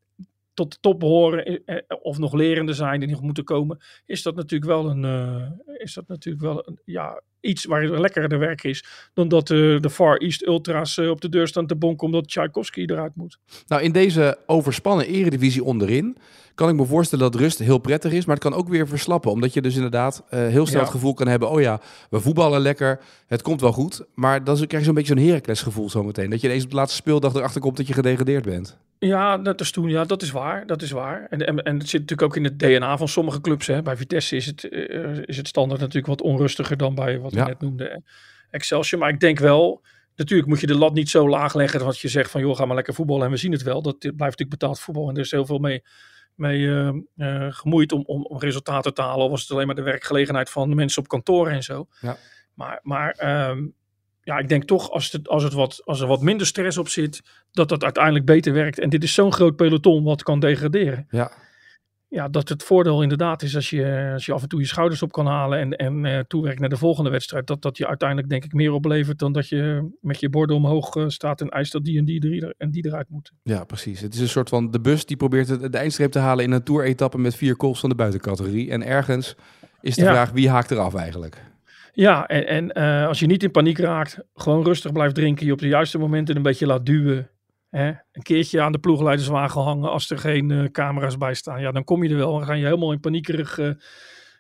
tot de top behoren of nog lerende zijn die nog moeten komen, is dat natuurlijk wel een, uh, is dat natuurlijk wel een, ja, iets waar lekkerder werk is dan dat uh, de Far East Ultras uh, op de deur staan te bonken omdat Tchaikovsky eruit moet. Nou, in deze overspannen eredivisie onderin kan ik me voorstellen dat rust heel prettig is, maar het kan ook weer verslappen, omdat je dus inderdaad heel snel ja. het gevoel kan hebben, oh ja, we voetballen lekker, het komt wel goed, maar dan krijg je zo'n beetje zo'n Heracles gevoel zometeen, dat je ineens op de laatste speeldag erachter komt dat je gedegradeerd bent. Ja, dat is toen. Ja, dat is waar. Dat is waar. En, en, en het zit natuurlijk ook in het DNA van sommige clubs. Hè. Bij Vitesse is het, uh, is het standaard natuurlijk wat onrustiger dan bij wat Ja. we net noemden. Excelsior. Maar ik denk wel, natuurlijk moet je de lat niet zo laag leggen dat je zegt van joh, ga maar lekker voetballen en we zien het wel. Dat blijft natuurlijk betaald voetbal en er is heel veel mee, mee uh, uh, gemoeid om, om, om resultaten te halen. Of was het alleen maar de werkgelegenheid van de mensen op kantoor en zo. Ja. Maar, maar um, ja, ik denk toch als, het, als, het wat, als er wat minder stress op zit, dat dat uiteindelijk beter werkt. En dit is zo'n groot peloton wat kan degraderen. Ja. Ja, dat het voordeel inderdaad is als je, als je af en toe je schouders op kan halen en, en uh, toewerkt naar de volgende wedstrijd. Dat dat je uiteindelijk denk ik meer oplevert dan dat je met je borden omhoog uh, staat en eist dat die en die, er, en die eruit moeten. Ja, precies. Het is een soort van de bus die probeert het, de eindstreep te halen in een tour-etappe met vier calls van de buitencategorie. En ergens is de Ja. vraag wie haakt eraf eigenlijk. Ja, en, en eh, als je niet in paniek raakt, gewoon rustig blijft drinken, je op de juiste momenten een beetje laat duwen. Hè? Een keertje aan de ploegleiderswagen hangen als er geen eh, camera's bij staan. Ja, dan kom je er wel. Dan ga je helemaal in paniekerig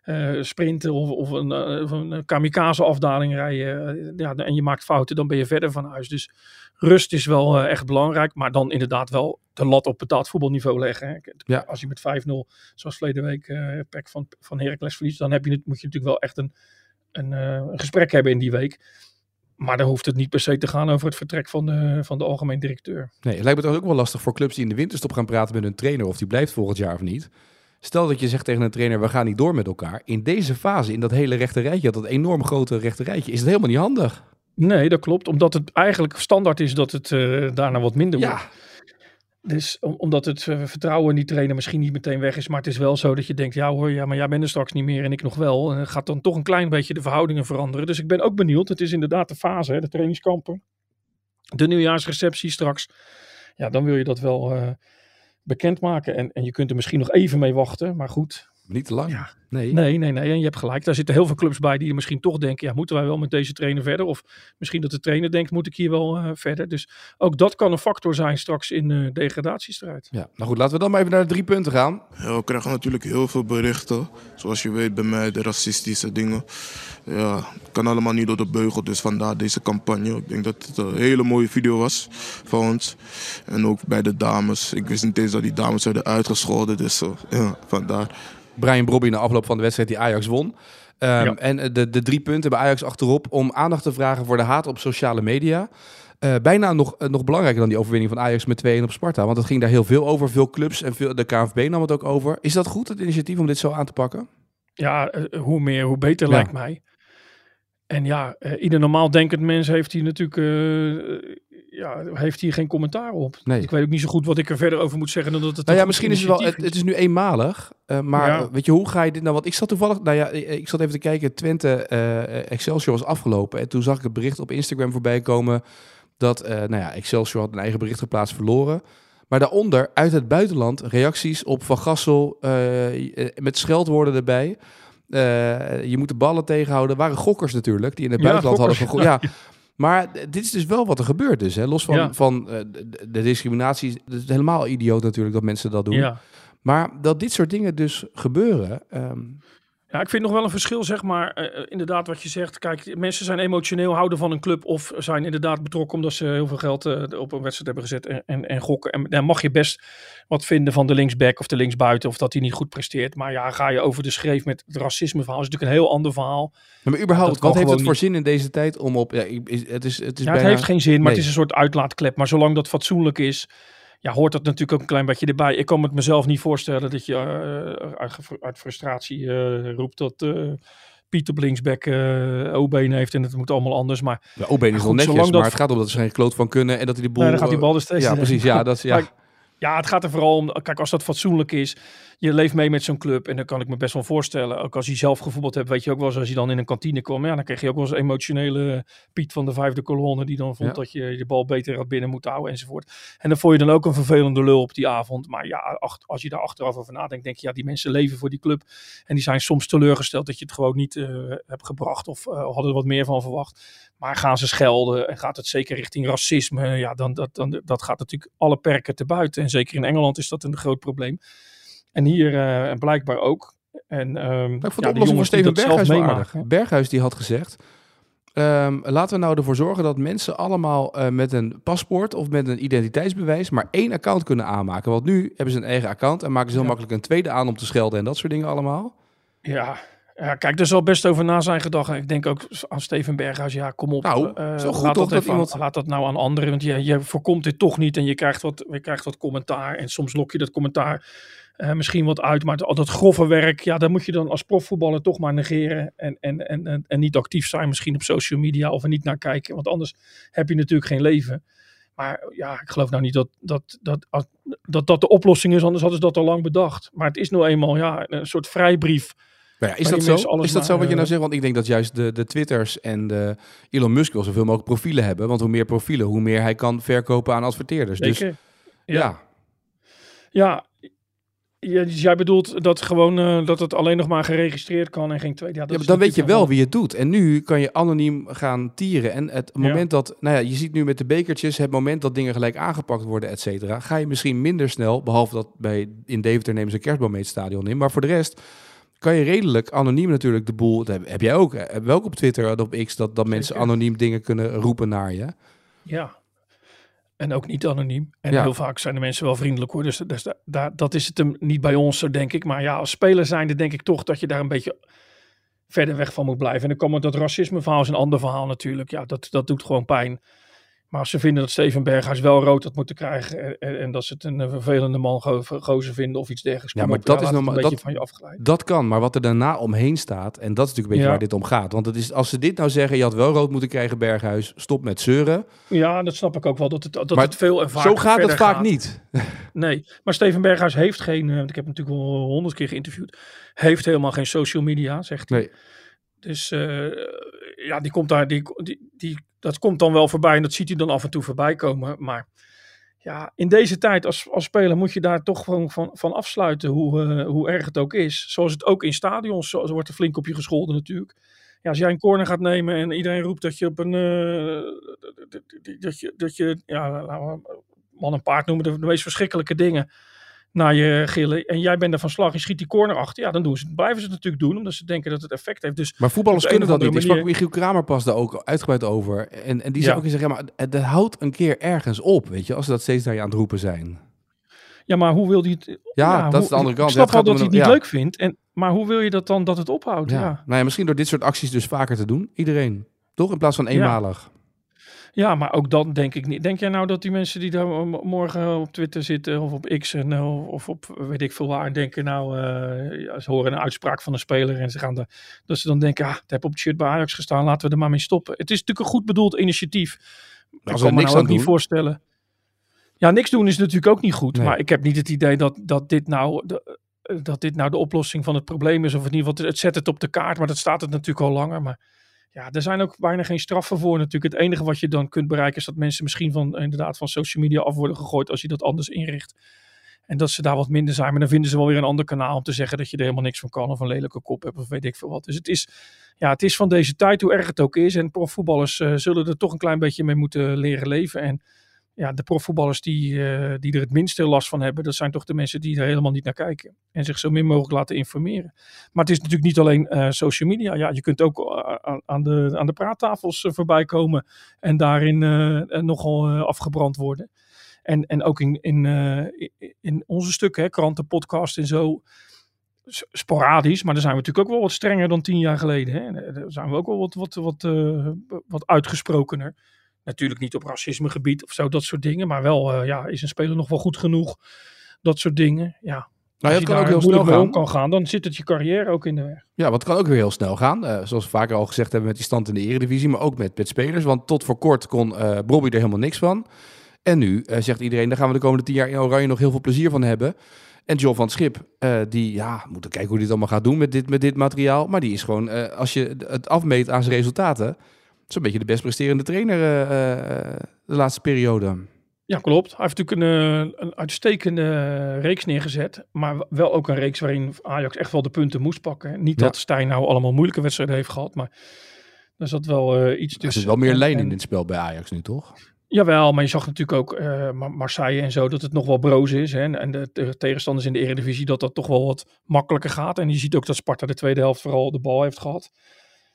eh, sprinten of, of een, een kamikaze afdaling rijden. Ja, en je maakt fouten, dan ben je verder van huis. Dus rust is wel echt belangrijk. Maar dan inderdaad wel de lat op betaald voetbalniveau leggen. Hè? Ja. Als je met 5-0, zoals verleden week, eh Pek van, van Heracles verliest, dan heb je het, moet je natuurlijk wel echt een een, uh, een gesprek hebben in die week. Maar dan hoeft het niet per se te gaan over het vertrek van de, van de algemeen directeur. Nee, het lijkt me toch ook wel lastig voor clubs die in de winterstop gaan praten met hun trainer of die blijft volgend jaar of niet. Stel dat je zegt tegen een trainer, we gaan niet door met elkaar. In deze fase, in dat hele rechte rijtje, dat enorm grote rechte rijtje, is het helemaal niet handig. Nee, dat klopt. Omdat het eigenlijk standaard is dat het uh, daarna wat minder Ja. Dus om, omdat het uh, vertrouwen in die trainer misschien niet meteen weg is. Maar het is wel zo dat je denkt, ja hoor, ja, maar jij bent er straks niet meer en ik nog wel. En dan gaat dan toch een klein beetje de verhoudingen veranderen. Dus ik ben ook benieuwd. Het is inderdaad de fase, hè, de trainingskampen. De nieuwjaarsreceptie straks. Ja, dan wil je dat wel uh, bekendmaken. En, en je kunt er misschien nog even mee wachten. Maar goed, Niet te lang. Ja. Nee. Nee, nee, nee. En je hebt gelijk. Daar zitten heel veel clubs bij die misschien toch denken: ja, moeten wij wel met deze trainer verder? Of misschien dat de trainer denkt: moet ik hier wel uh, verder? Dus ook dat kan een factor zijn straks in de uh, degradatiestrijd. Ja, nou goed, laten we dan maar even naar de drie punten gaan. Ja, we krijgen natuurlijk heel veel berichten. Zoals je weet bij mij, de racistische dingen. Ja, kan allemaal niet door de beugel. Dus vandaar deze campagne. Ik denk dat het een hele mooie video was van ons. En ook bij de dames. Ik wist niet eens dat die dames werden uitgescholden. Dus uh, ja, vandaar. Brian Brobby na afloop van de wedstrijd die Ajax won. Um, Ja. En de, de drie punten bij Ajax achterop om aandacht te vragen voor de haat op sociale media. Uh, bijna nog, uh, nog belangrijker dan die overwinning van Ajax met 2-1 op Sparta. Want het ging daar heel veel over. Veel clubs en veel, de KNVB nam het ook over. Is dat goed, het initiatief om dit zo aan te pakken? Ja, uh, hoe meer, hoe beter Ja. lijkt mij. En ja, ieder normaal denkend mens heeft hier natuurlijk ja, heeft hier geen commentaar op. Nee. Ik weet ook niet zo goed wat ik er verder over moet zeggen dan dat het. Nou ja, misschien is het wel. Het, het, is nu eenmalig, uh, maar Ja. weet je hoe ga je dit nou? Want ik zat toevallig, nou ja, ik zat even te kijken. Twente eh, Excelsior was afgelopen en toen zag ik het bericht op Instagram voorbij komen dat, eh, nou ja, Excelsior had een eigen bericht geplaatst verloren. Maar daaronder uit het buitenland reacties op Van Gassel eh, met scheldwoorden erbij. Eh, je moet de ballen tegenhouden. waren gokkers natuurlijk, die in het Ja, buitenland hadden gegooid. Ja. Maar dit is dus wel wat er gebeurt dus. Hè? Los van, Ja. van eh, de, discriminatie. Het is helemaal idioot natuurlijk dat mensen dat doen. Ja. Maar dat dit soort dingen dus gebeuren. ehm, Ja, ik vind nog wel een verschil, zeg maar. eh, eh, inderdaad, wat je zegt. Kijk, mensen zijn emotioneel, houden van een club. of zijn inderdaad betrokken omdat ze heel veel geld eh, op een wedstrijd hebben gezet. en, en, en gokken. En dan mag je best wat vinden van de linksback of de linksbuiten. of dat hij niet goed presteert. Maar ja, ga je over de schreef met het racismeverhaal. is natuurlijk een heel ander verhaal. maar überhaupt, wat heeft het voor zin in deze tijd om op... Ja, het is, het is Ja, het heeft geen zin, maar Nee. het is een soort uitlaatklep. Maar zolang dat fatsoenlijk is, ja, hoort dat natuurlijk ook een klein beetje erbij. Ik kan me het mezelf niet voorstellen dat je eh, uit, frustratie eh, roept dat eh Piet op linksback eh O-been heeft en het moet allemaal anders. Maar De O-been is wel netjes, maar dat- het gaat om dat ze geen kloot van kunnen en dat hij de boel... Nee, dan gaat die bal er steeds Ja, in. precies. Ja, dat. Ja. Maar- ja, het gaat er vooral om, kijk, als dat fatsoenlijk is, je leeft mee met zo'n club en dan kan ik me best wel voorstellen. Ook als je zelf gevoetbald hebt, weet je ook wel eens als je dan in een kantine kwam, ja, dan kreeg je ook wel eens emotionele Piet van de vijfde kolonne die dan vond Ja. dat je de bal beter had binnen moeten houden enzovoort. En dan vond je dan ook een vervelende lul op die avond. Maar ja, ach- als je daar achteraf over nadenkt, denk je, ja, die mensen leven voor die club en die zijn soms teleurgesteld dat je het gewoon niet eh, hebt gebracht of eh, hadden er wat meer van verwacht. Maar gaan ze schelden en gaat het zeker richting racisme, ja, dan, dat, dan, dat gaat natuurlijk alle perken te buiten. En zeker in Engeland is dat een groot probleem. En hier eh, blijkbaar ook. En, ehm, Maar ik vond de ja, oplossing van Steven Berghuis aardig. Berghuis die had gezegd... ehm, laten we nou ervoor zorgen dat mensen allemaal eh, met een paspoort of met een identiteitsbewijs maar één account kunnen aanmaken. Want nu hebben ze een eigen account en maken ze heel Ja. makkelijk een tweede aan om te schelden en dat soort dingen allemaal. Ja, ja, kijk, er zal best over na zijn gedacht. Ik denk ook aan Steven Berghuis. Ja, kom op. Nou, eh, zo goed laat dat, dat aan- iemand- laat dat nou aan anderen. Want je, je voorkomt dit toch niet. En je krijgt wat, je krijgt wat commentaar. En soms lok je dat commentaar eh, misschien wat uit. Maar al dat grove werk, ja, daar moet je dan als profvoetballer toch maar negeren. En, en, en, en, en niet actief zijn misschien op social media. Of er niet naar kijken. Want anders heb je natuurlijk geen leven. Maar ja, ik geloof nou niet dat dat, dat, dat, dat, dat de oplossing is. Anders hadden ze dat al lang bedacht. Maar het is nou eenmaal ja, een soort vrijbrief. Ja, is dat zo? Is dat zo wat je nou eh, zegt? Want ik denk dat juist de, de Twitters en de Elon Musk wil zoveel mogelijk profielen hebben. Want hoe meer profielen, hoe meer hij kan verkopen aan adverteerders. Dus ja. Ja, ja, dus jij bedoelt dat gewoon eh, dat het alleen nog maar geregistreerd kan en geen tweede. Ja, dat dan weet je wel wie het doet. En nu kan je anoniem gaan tieren. En het moment dat, nou ja, je ziet nu met de bekertjes, het moment dat dingen gelijk aangepakt worden, et cetera, ga je misschien minder snel, behalve dat bij in Deventer nemen ze een kerstboom mee het stadion in. Maar voor de rest kan je redelijk anoniem natuurlijk de boel, dat heb, heb jij ook, heb je ook op Twitter en op X, dat, dat mensen anoniem dingen kunnen roepen naar je. Ja. En ook niet anoniem. En Ja. heel vaak zijn de mensen wel vriendelijk hoor. Dus, dus da- daar, dat is het hem niet bij ons, zo denk ik. Maar ja, als speler zijnde denk ik toch dat je daar een beetje verder weg van moet blijven. En dan komt dat racisme verhaal is een ander verhaal natuurlijk. Ja, dat, dat doet gewoon pijn. Maar als ze vinden dat Steven Berghuis wel rood had moeten krijgen. En, en, dat ze het een eh, vervelende man go, gozer vinden of iets dergelijks. Ja, maar op, dat ja, is normaal- een beetje dat- van je afgeleid. Dat kan, maar wat er daarna omheen staat, en dat is natuurlijk een beetje Ja. waar dit om gaat. Want het is, als ze dit nou zeggen, je had wel rood moeten krijgen, Berghuis, stop met zeuren. Ja, dat snap ik ook wel. Dat het, dat Maar het veel en vaak Zo gaat het vaak gaat. niet. Nee, maar Steven Berghuis heeft geen, eh, want ik heb hem natuurlijk wel honderd keer geïnterviewd, heeft helemaal geen social media, zegt hij. Nee. Dus eh, ja, die komt daar, die, die, die, dat komt dan wel voorbij en dat ziet hij dan af en toe voorbij komen. Maar ja, in deze tijd als, als speler moet je daar toch gewoon van, van afsluiten, hoe, eh, hoe erg het ook is. Zoals het ook in stadions, zo, wordt er flink op je gescholden natuurlijk. Ja, als jij een corner gaat nemen en iedereen roept dat je op een, eh, dat je, dat je, ja, laten we man en paard noemen, de meest verschrikkelijke dingen naar je gillen. En jij bent er van slag, je schiet die corner achter. Ja, dan doen ze, blijven ze het natuurlijk doen, omdat ze denken dat het effect heeft. Dus Maar voetballers kunnen dat niet. Ik andere sprak Michiel Kramer pas daar ook uitgebreid over. En, en die zei Ja. ook eens zeggen, ja, maar het houdt een keer ergens op, weet je, als ze dat steeds naar je aan het roepen zijn. ja, maar hoe wil hij het? Ja, dat hoe- is de andere kant. Ik snap wel dat hij het niet leuk vindt. En, maar hoe wil je dat dan dat het ophoudt? Ja. Nou ja, misschien door dit soort acties dus vaker te doen. Iedereen. Toch? In plaats van eenmalig. Ja, maar ook dan denk ik niet. Denk jij nou dat die mensen die daar morgen op Twitter zitten of op X en, eh, of op weet ik veel waar denken nou, uh, ze horen een uitspraak van een speler en ze gaan de, dat ze dan denken, ah, het heb op het shirt bij Ajax gestaan, laten we er maar mee stoppen. Het is natuurlijk een goed bedoeld initiatief. Ik kan me niks nou ook niet doen. voorstellen. Ja, niks doen is natuurlijk ook niet goed. Nee. Maar ik heb niet het idee dat, dat, dit nou de, dat dit nou de oplossing van het probleem is. Of in ieder geval, het zet het op de kaart. Maar dat staat het natuurlijk al langer. Maar ja, er zijn ook bijna geen straffen voor natuurlijk. Het enige wat je dan kunt bereiken is dat mensen misschien van, inderdaad, van social media af worden gegooid als je dat anders inricht. En dat ze daar wat minder zijn. Maar dan vinden ze wel weer een ander kanaal om te zeggen dat je er helemaal niks van kan. Of een lelijke kop hebt of weet ik veel wat. Dus het is, ja, het is van deze tijd, hoe erg het ook is. En profvoetballers eh, zullen er toch een klein beetje mee moeten leren leven. En ja, de profvoetballers die, eh, die er het minste last van hebben, dat zijn toch de mensen die er helemaal niet naar kijken. En zich zo min mogelijk laten informeren. Maar het is natuurlijk niet alleen eh, social media. Ja, je kunt ook eh, aan- de, aan de praattafels voorbij komen en daarin nogal afgebrand worden. En, en ook in, in, in- onze stukken, kranten, podcast en zo, sporadisch. Maar dan zijn we natuurlijk ook wel wat strenger dan tien jaar geleden. Hè. Daar zijn we ook wel wat, wat, wat, wat uitgesprokener. Natuurlijk niet op racismegebied of zo, dat soort dingen. Maar wel, eh, ja, is een speler nog wel goed genoeg? Dat soort dingen. Ja, Nou, als het je kan daar ook heel snel gaan. kan gaan, dan zit het je carrière ook in de weg. Ja, want het kan ook weer heel snel gaan. Eh, zoals we vaker al gezegd hebben met die stand in de eredivisie. Maar ook met, met spelers. Want tot voor kort kon eh Bobby er helemaal niks van. En nu zegt iedereen, daar gaan we de komende tien jaar in Oranje nog heel veel plezier van hebben. En John van het Schip, die, ja, moeten kijken hoe hij het allemaal gaat doen met dit, met dit materiaal. Maar die is gewoon, als je het afmeet aan zijn resultaten, zo'n beetje de best presterende trainer eh, eh, de laatste periode. Ja, klopt. Hij heeft natuurlijk een, eh, een uitstekende eh, reeks neergezet. Maar wel ook een reeks waarin Ajax echt wel de punten moest pakken. Niet Ja. dat Stijn nou allemaal moeilijke wedstrijden heeft gehad, maar er zat wel eh, iets Er tussen. zit wel meer lijn in dit spel bij Ajax nu, toch? Jawel, maar je zag natuurlijk ook eh, Mar- Marseille en zo dat het nog wel broos is. Hè? En de te- tegenstanders in de Eredivisie dat dat toch wel wat makkelijker gaat. En je ziet ook dat Sparta de tweede helft vooral de bal heeft gehad.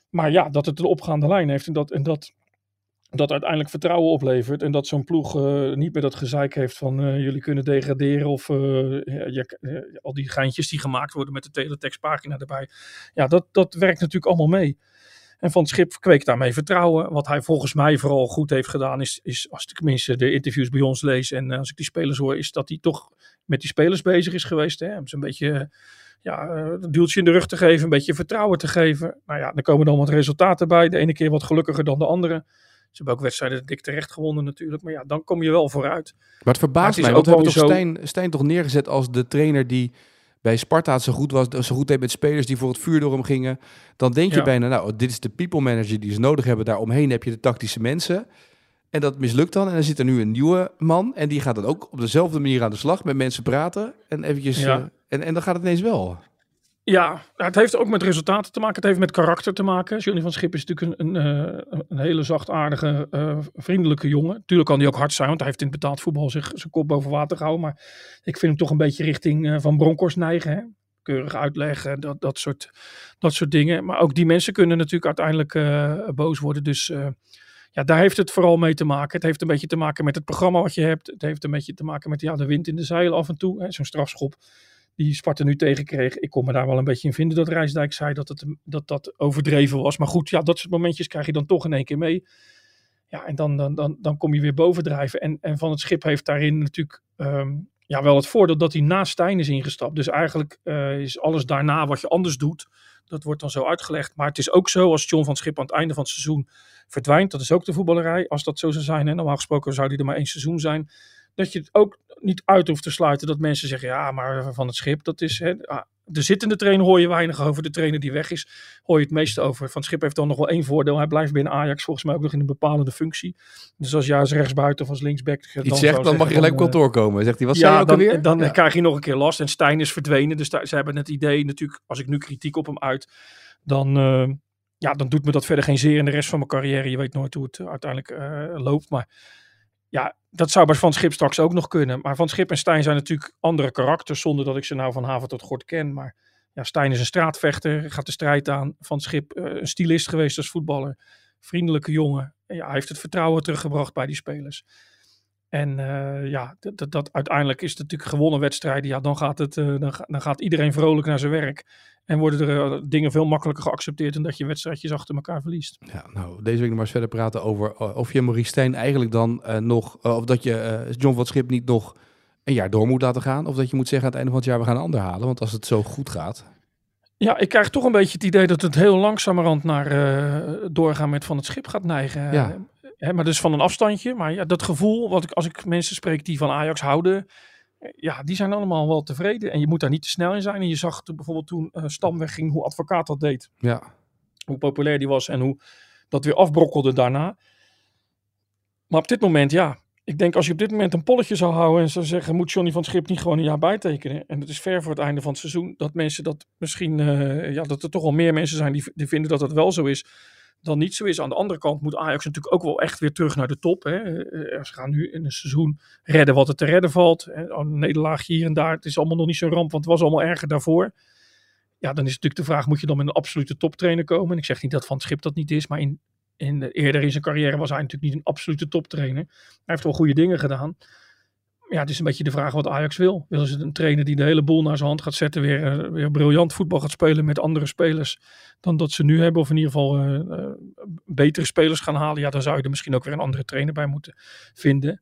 Maar ja, dat het een opgaande lijn heeft en dat, en dat, dat uiteindelijk vertrouwen oplevert. En dat zo'n ploeg eh, niet meer dat gezeik heeft van eh, jullie kunnen degraderen. Of eh, al die geintjes die gemaakt worden met de teletextpagina erbij. Ja, dat, dat werkt natuurlijk allemaal mee. En Van het Schip kweekt daarmee vertrouwen. Wat hij volgens mij vooral goed heeft gedaan, is, is als ik tenminste de interviews bij ons lees en als ik die spelers hoor, is dat hij toch met die spelers bezig is geweest. Hè? Ze een beetje ja, eh, een duwtje in de rug te geven, een beetje vertrouwen te geven. Nou ja, dan komen dan wat resultaten bij. De ene keer wat gelukkiger dan de andere. Ze hebben ook wedstrijden dik terecht gewonnen natuurlijk. Maar ja, dan kom je wel vooruit. Maar het verbaast het mij, want we hebben toch wel Stijn, Stijn toch neergezet als de trainer die bij Sparta zo goed was, zo goed deed met spelers die voor het vuur door hem gingen. Dan denk je Ja. bijna, nou, dit is de people manager die ze nodig hebben. Daaromheen heb je de tactische mensen. En dat mislukt dan. En dan zit er nu een nieuwe man. En die gaat dan ook op dezelfde manier aan de slag met mensen praten. En eventjes, Ja. eh, en, en dan gaat het ineens wel. Ja, het heeft ook met resultaten te maken. Het heeft met karakter te maken. Johnny van Schip is natuurlijk een, een, eh, een hele zachtaardige, eh, vriendelijke jongen. Tuurlijk kan hij ook hard zijn, want hij heeft in het betaald voetbal zich zijn kop boven water gehouden. Maar ik vind hem toch een beetje richting Van Bronckhorst neigen. Hè? Keurig uitleggen, dat, dat, soort, dat soort dingen. Maar ook die mensen kunnen natuurlijk uiteindelijk boos worden. Dus ja, daar heeft het vooral mee te maken. Het heeft een beetje te maken met het programma wat je hebt. Het heeft een beetje te maken met ja, de wind in de zeilen af en toe. Zo'n strafschop die Sparta nu tegenkreeg. Ik kon me daar wel een beetje in vinden dat Rijsdijk zei dat het, dat, dat overdreven was. Maar goed, ja, dat soort momentjes krijg je dan toch in één keer mee. Ja, en dan, dan, dan, dan kom je weer bovendrijven. En, en Van het Schip heeft daarin natuurlijk ehm, ja, wel het voordeel dat hij naast Stijn is ingestapt. Dus eigenlijk eh, is alles daarna wat je anders doet, dat wordt dan zo uitgelegd. Maar het is ook zo als John van Schip aan het einde van het seizoen verdwijnt. Dat is ook de voetballerij. Als dat zo zou zijn, hè, normaal gesproken zou hij er maar één seizoen zijn. Dat je het ook niet uit hoeft te sluiten dat mensen zeggen, ja, maar van het schip, dat is... Hè, ah, de zittende trainer hoor je weinig over. De trainer die weg is, hoor je het meeste over. Van Schip heeft dan nog wel één voordeel. Hij blijft binnen Ajax volgens mij ook nog in een bepalende functie. Dus als jij als rechtsbuiten of als linksback... Iets zou zegt, dan zeggen mag je gelijk op eh, kantoor komen. Zegt hij, wat zei ja, je ook dan, alweer? dan Ja. krijg je nog een keer last. En Stijn is verdwenen. Dus ze hebben het idee natuurlijk, als ik nu kritiek op hem uit, dan, eh, ja, dan doet me dat verder geen zeer in de rest van mijn carrière. Je weet nooit hoe het eh, uiteindelijk eh, loopt. Maar ja, dat zou bij Van Schip straks ook nog kunnen. Maar Van Schip en Stijn zijn natuurlijk andere karakters, zonder dat ik ze nou van haven tot gort ken. Maar ja, Stijn is een straatvechter, gaat de strijd aan. Van Schip eh, een stylist geweest als voetballer. Vriendelijke jongen. En ja, hij heeft het vertrouwen teruggebracht bij die spelers. En eh, ja, dat, dat, dat uiteindelijk is het natuurlijk gewonnen wedstrijden. Ja, dan gaat, het, eh, dan, dan gaat iedereen vrolijk naar zijn werk. En worden er eh, dingen veel makkelijker geaccepteerd dan dat je wedstrijdjes achter elkaar verliest. Ja, nou, deze week nog maar eens verder praten over eh, of je Maurice Stijn eigenlijk dan eh, nog, of dat je eh, John van het Schip niet nog een jaar door moet laten gaan. Of dat je moet zeggen aan het einde van het jaar we gaan een ander halen. Want als het zo goed gaat. Ja, ik krijg toch een beetje het idee dat het heel langzamerhand naar doorgaan met van het schip gaat neigen. Ja. Hè, maar dus van een afstandje. Maar ja, dat gevoel, wat ik, als ik mensen spreek die van Ajax houden, ja, die zijn allemaal wel tevreden. En je moet daar niet te snel in zijn. En je zag toen, bijvoorbeeld toen eh, Stam wegging, hoe advocaat dat deed. Ja, Hoe populair die was en hoe dat weer afbrokkelde daarna. Maar op dit moment, ja. Ik denk als je op dit moment een polletje zou houden en zou zeggen, moet Johnny van het Schip niet gewoon een jaar bijtekenen? En het is ver voor het einde van het seizoen, dat mensen dat misschien, eh, ja, dat er toch wel meer mensen zijn die, die vinden dat het wel zo is, dan niet zo is. Aan de andere kant moet Ajax natuurlijk ook wel echt weer terug naar de top. Hè. Eh, Ze gaan nu in een seizoen redden wat er te redden valt. Hè. Een nederlaagje hier en daar, het is allemaal nog niet zo'n ramp, want het was allemaal erger daarvoor. Ja, dan is natuurlijk de vraag, moet je dan met een absolute toptrainer komen? En ik zeg niet dat Van het Schip dat niet is, maar in, in, eerder in zijn carrière was hij natuurlijk niet een absolute toptrainer. Hij heeft wel goede dingen gedaan. Ja, het is een beetje de vraag wat Ajax wil. Willen ze een trainer die de hele boel naar zijn hand gaat zetten, weer, eh, weer briljant voetbal gaat spelen met andere spelers dan dat ze nu hebben, of in ieder geval eh, eh, betere spelers gaan halen? Ja, dan zou je er misschien ook weer een andere trainer bij moeten vinden.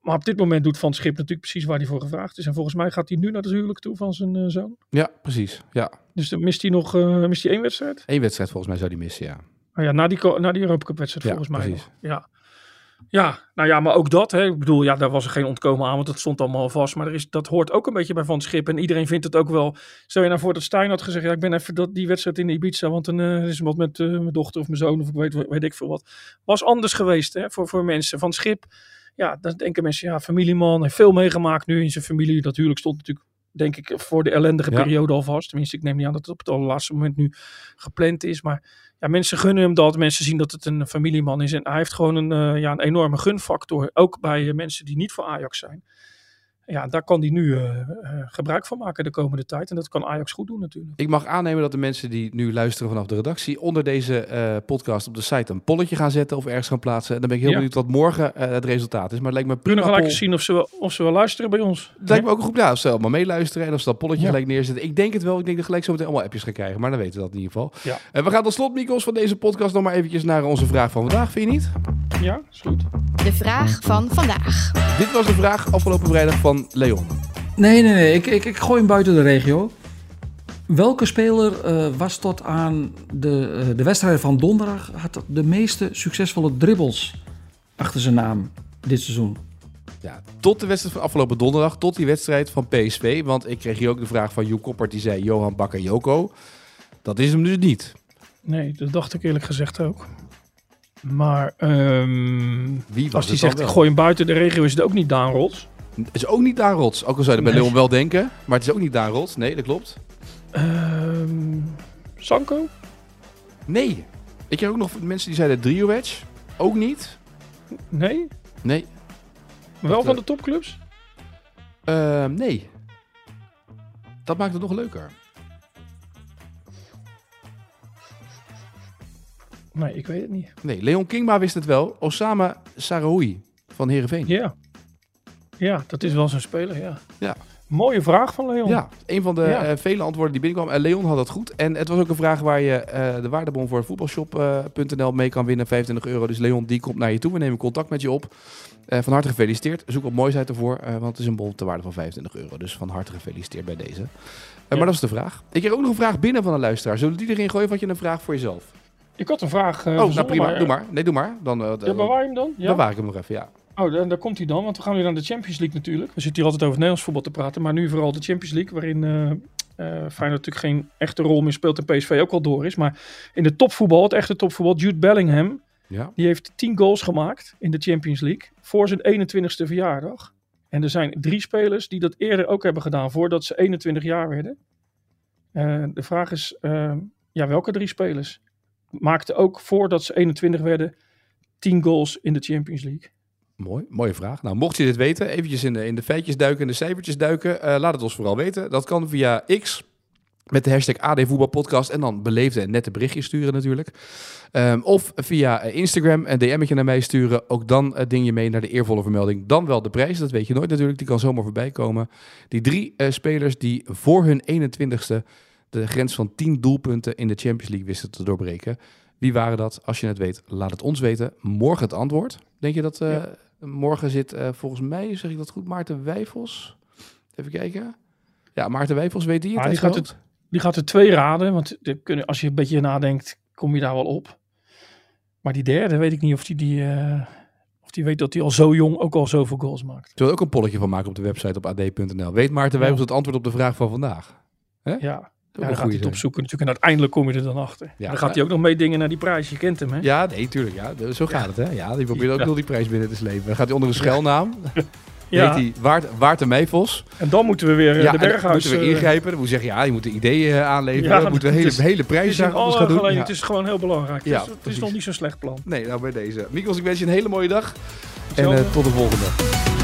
Maar op dit moment doet Van Schip natuurlijk precies waar hij voor gevraagd is. En volgens mij gaat hij nu naar het huwelijk toe van zijn zoon. ja precies. Ja, Dus dan mist hij nog mist hij één wedstrijd? één wedstrijd volgens mij zou die missen, ja. Oh ja, na die, na die Europa Cup wedstrijd Ja, volgens mij. precies. nog. Ja. Ja, nou ja, maar ook dat. Hè. Ik bedoel, ja, daar was er geen ontkomen aan, want dat stond allemaal al vast. Maar er is, dat hoort ook een beetje bij Van Schip. En iedereen vindt het ook wel. Stel je nou voor dat Stijn had gezegd, ja, ik ben even dat, die wedstrijd in Ibiza, want dan eh, is wat met eh, mijn dochter of mijn zoon of ik weet, weet ik veel wat. Was anders geweest hè, voor, voor mensen. Van Schip, ja, dan denken mensen, ja, familieman, heeft veel meegemaakt nu in zijn familie. Dat stond natuurlijk denk ik, voor de ellendige Ja. periode alvast. Tenminste, ik neem niet aan dat het op het allerlaatste moment nu gepland is. Maar ja, mensen gunnen hem dat. Mensen zien dat het een familieman is. En hij heeft gewoon een, eh, ja, een enorme gunfactor. Ook bij eh, mensen die niet voor Ajax zijn. Ja, daar kan hij nu eh, eh, gebruik van maken de komende tijd. En dat kan Ajax goed doen natuurlijk. Ik mag aannemen dat de mensen die nu luisteren vanaf de redactie onder deze eh, podcast op de site een polletje gaan zetten of ergens gaan plaatsen. En dan ben ik heel Ja. benieuwd wat morgen eh, het resultaat is. Maar het lijkt me We kunnen prima gelijk zien of ze, wel, of ze wel luisteren bij ons. Het lijkt me ook een goed, ja, als ze allemaal meeluisteren en als ze dat polletje Ja. gelijk neerzetten. Ik denk het wel. Ik denk dat gelijk zo meteen allemaal appjes gaan krijgen. Maar dan weten we dat in ieder geval. Ja. We gaan tot slot, Mikos, van deze podcast nog maar eventjes naar onze vraag van vandaag. Vind je niet? Ja, is goed. De vraag van vandaag. Dit was de vraag afgelopen vrijdag van Leon. Nee, nee, nee. Ik, ik, ik gooi hem buiten de regio. Welke speler eh, was tot aan de, eh, de wedstrijd van donderdag... had de meeste succesvolle dribbles achter zijn naam dit seizoen? Ja, tot de wedstrijd van afgelopen donderdag, tot die wedstrijd van PSV. Want ik kreeg hier ook de vraag van Joe Koppert, die zei Johan Bakayoko. Dat is hem dus niet. Nee, dat dacht ik eerlijk gezegd ook. Maar ehm, Wie was als hij het zegt, ik gooi hem buiten de regio, is het ook niet Daan Rots. Het is ook niet Daan Rots. Ook al zou je dat bij Nee. Leon wel denken. Maar het is ook niet Daan Rots. Nee, dat klopt. Ehm Sanko? Nee. Ik kreeg ook nog mensen die zeiden Driovic. Ook niet. Nee? Nee. Maar wel van eh. de topclubs? Ehm, nee. Dat maakt het nog leuker. Nee, ik weet het niet. Nee, Leon Kingma wist het wel. Osama Sarahoui van Heerenveen. Ja. Ja, dat is wel zo'n speler, ja. Ja. Mooie vraag van Leon. Ja, een van de Ja. eh, vele antwoorden die binnenkwamen. En Leon had het goed. En het was ook een vraag waar je eh, de waardebon voor voetbalshop.nl mee kan winnen. 25 euro. Dus Leon, die komt naar je toe. We nemen contact met je op. Eh, van harte gefeliciteerd. Zoek wat moois uit ervoor. eh, want het is een bon ter waarde van 25 euro. Dus van harte gefeliciteerd bij deze. Eh, Maar dat is de vraag. Ik kreeg ook nog een vraag binnen van een luisteraar. Zullen die erin gooien of had je een vraag voor jezelf? Ik had een vraag eh oh, nou prima. maar- Doe maar. Nee, doe maar. Dan, eh, Ja, bewaar je hem dan? Ja? bewaar ik hem nog even, ja. Oh, dan, daar komt hij dan, want we gaan weer naar de Champions League natuurlijk. We zitten hier altijd over Nederlands voetbal te praten, maar nu vooral de Champions League, waarin eh eh Feyenoord natuurlijk geen echte rol meer speelt en PSV ook al door is. Maar in de topvoetbal, het echte topvoetbal, Jude Bellingham, Ja. die heeft 10 goals gemaakt in de Champions League voor zijn 21ste verjaardag. En er zijn drie spelers die dat eerder ook hebben gedaan, voordat ze 21 jaar werden. Eh, de vraag is, ja, welke drie spelers maakten ook voordat ze 21 werden 10 goals in de Champions League? Mooi, mooie vraag. Nou, mocht je dit weten, eventjes in de, in de feitjes duiken, in de cijfertjes duiken. eh, laat het ons vooral weten. Dat kan via X met de hashtag AD Voetbalpodcast en dan beleefde en nette berichtjes sturen natuurlijk. Ehm, of via eh, Instagram een DM'tje naar mij sturen. Ook dan eh, ding je mee naar de eervolle vermelding. Dan wel de prijs, dat weet je nooit natuurlijk. Die kan zomaar voorbij komen. Die drie spelers die voor hun 21ste de grens van 10 doelpunten in de Champions League wisten te doorbreken. Wie waren dat? Als je het weet, laat het ons weten. Morgen het antwoord. Denk je dat. Morgen zit, eh, volgens mij, zeg ik dat goed, Maarten Wijfels? Even kijken. Ja, Maarten Wijfels weet die het Ah, die, gaat het, die gaat er twee raden. Want kunnen, als je een beetje nadenkt, kom je daar wel op. Maar die derde weet ik niet of die, die, eh, of die weet dat hij al zo jong ook al zoveel goals maakt. Zullen we ook een polletje van maken op de website op ad.nl? Weet Maarten Ja. Wijfels het antwoord op de vraag van vandaag? Ja, ja dan gaat hij het opzoeken natuurlijk. En uiteindelijk kom je er dan achter. Ja, dan gaat hij ook nog meedingen naar die prijs. Je kent hem, hè? Ja, nee, tuurlijk. Ja, zo gaat het, hè? Ja, die probeert ook nog die prijs binnen te slepen. Dan gaat hij onder een schuilnaam. Ja. Heet hij Waart, Waarten Meijvos. En dan moeten we weer eh, Ja, de dan berghuis... moeten we eh, ingrijpen. Dan moet je zeggen, ja, je moet de ideeën eh, aanleveren. Ja, we moeten het hele, is- hele prijs alle gaan doen. Ja. het is gewoon heel belangrijk. Ja, het, is, nog niet zo'n slecht plan. Nee, nou bij deze. Mikos, ik wens je een hele mooie dag. En tot de volgende.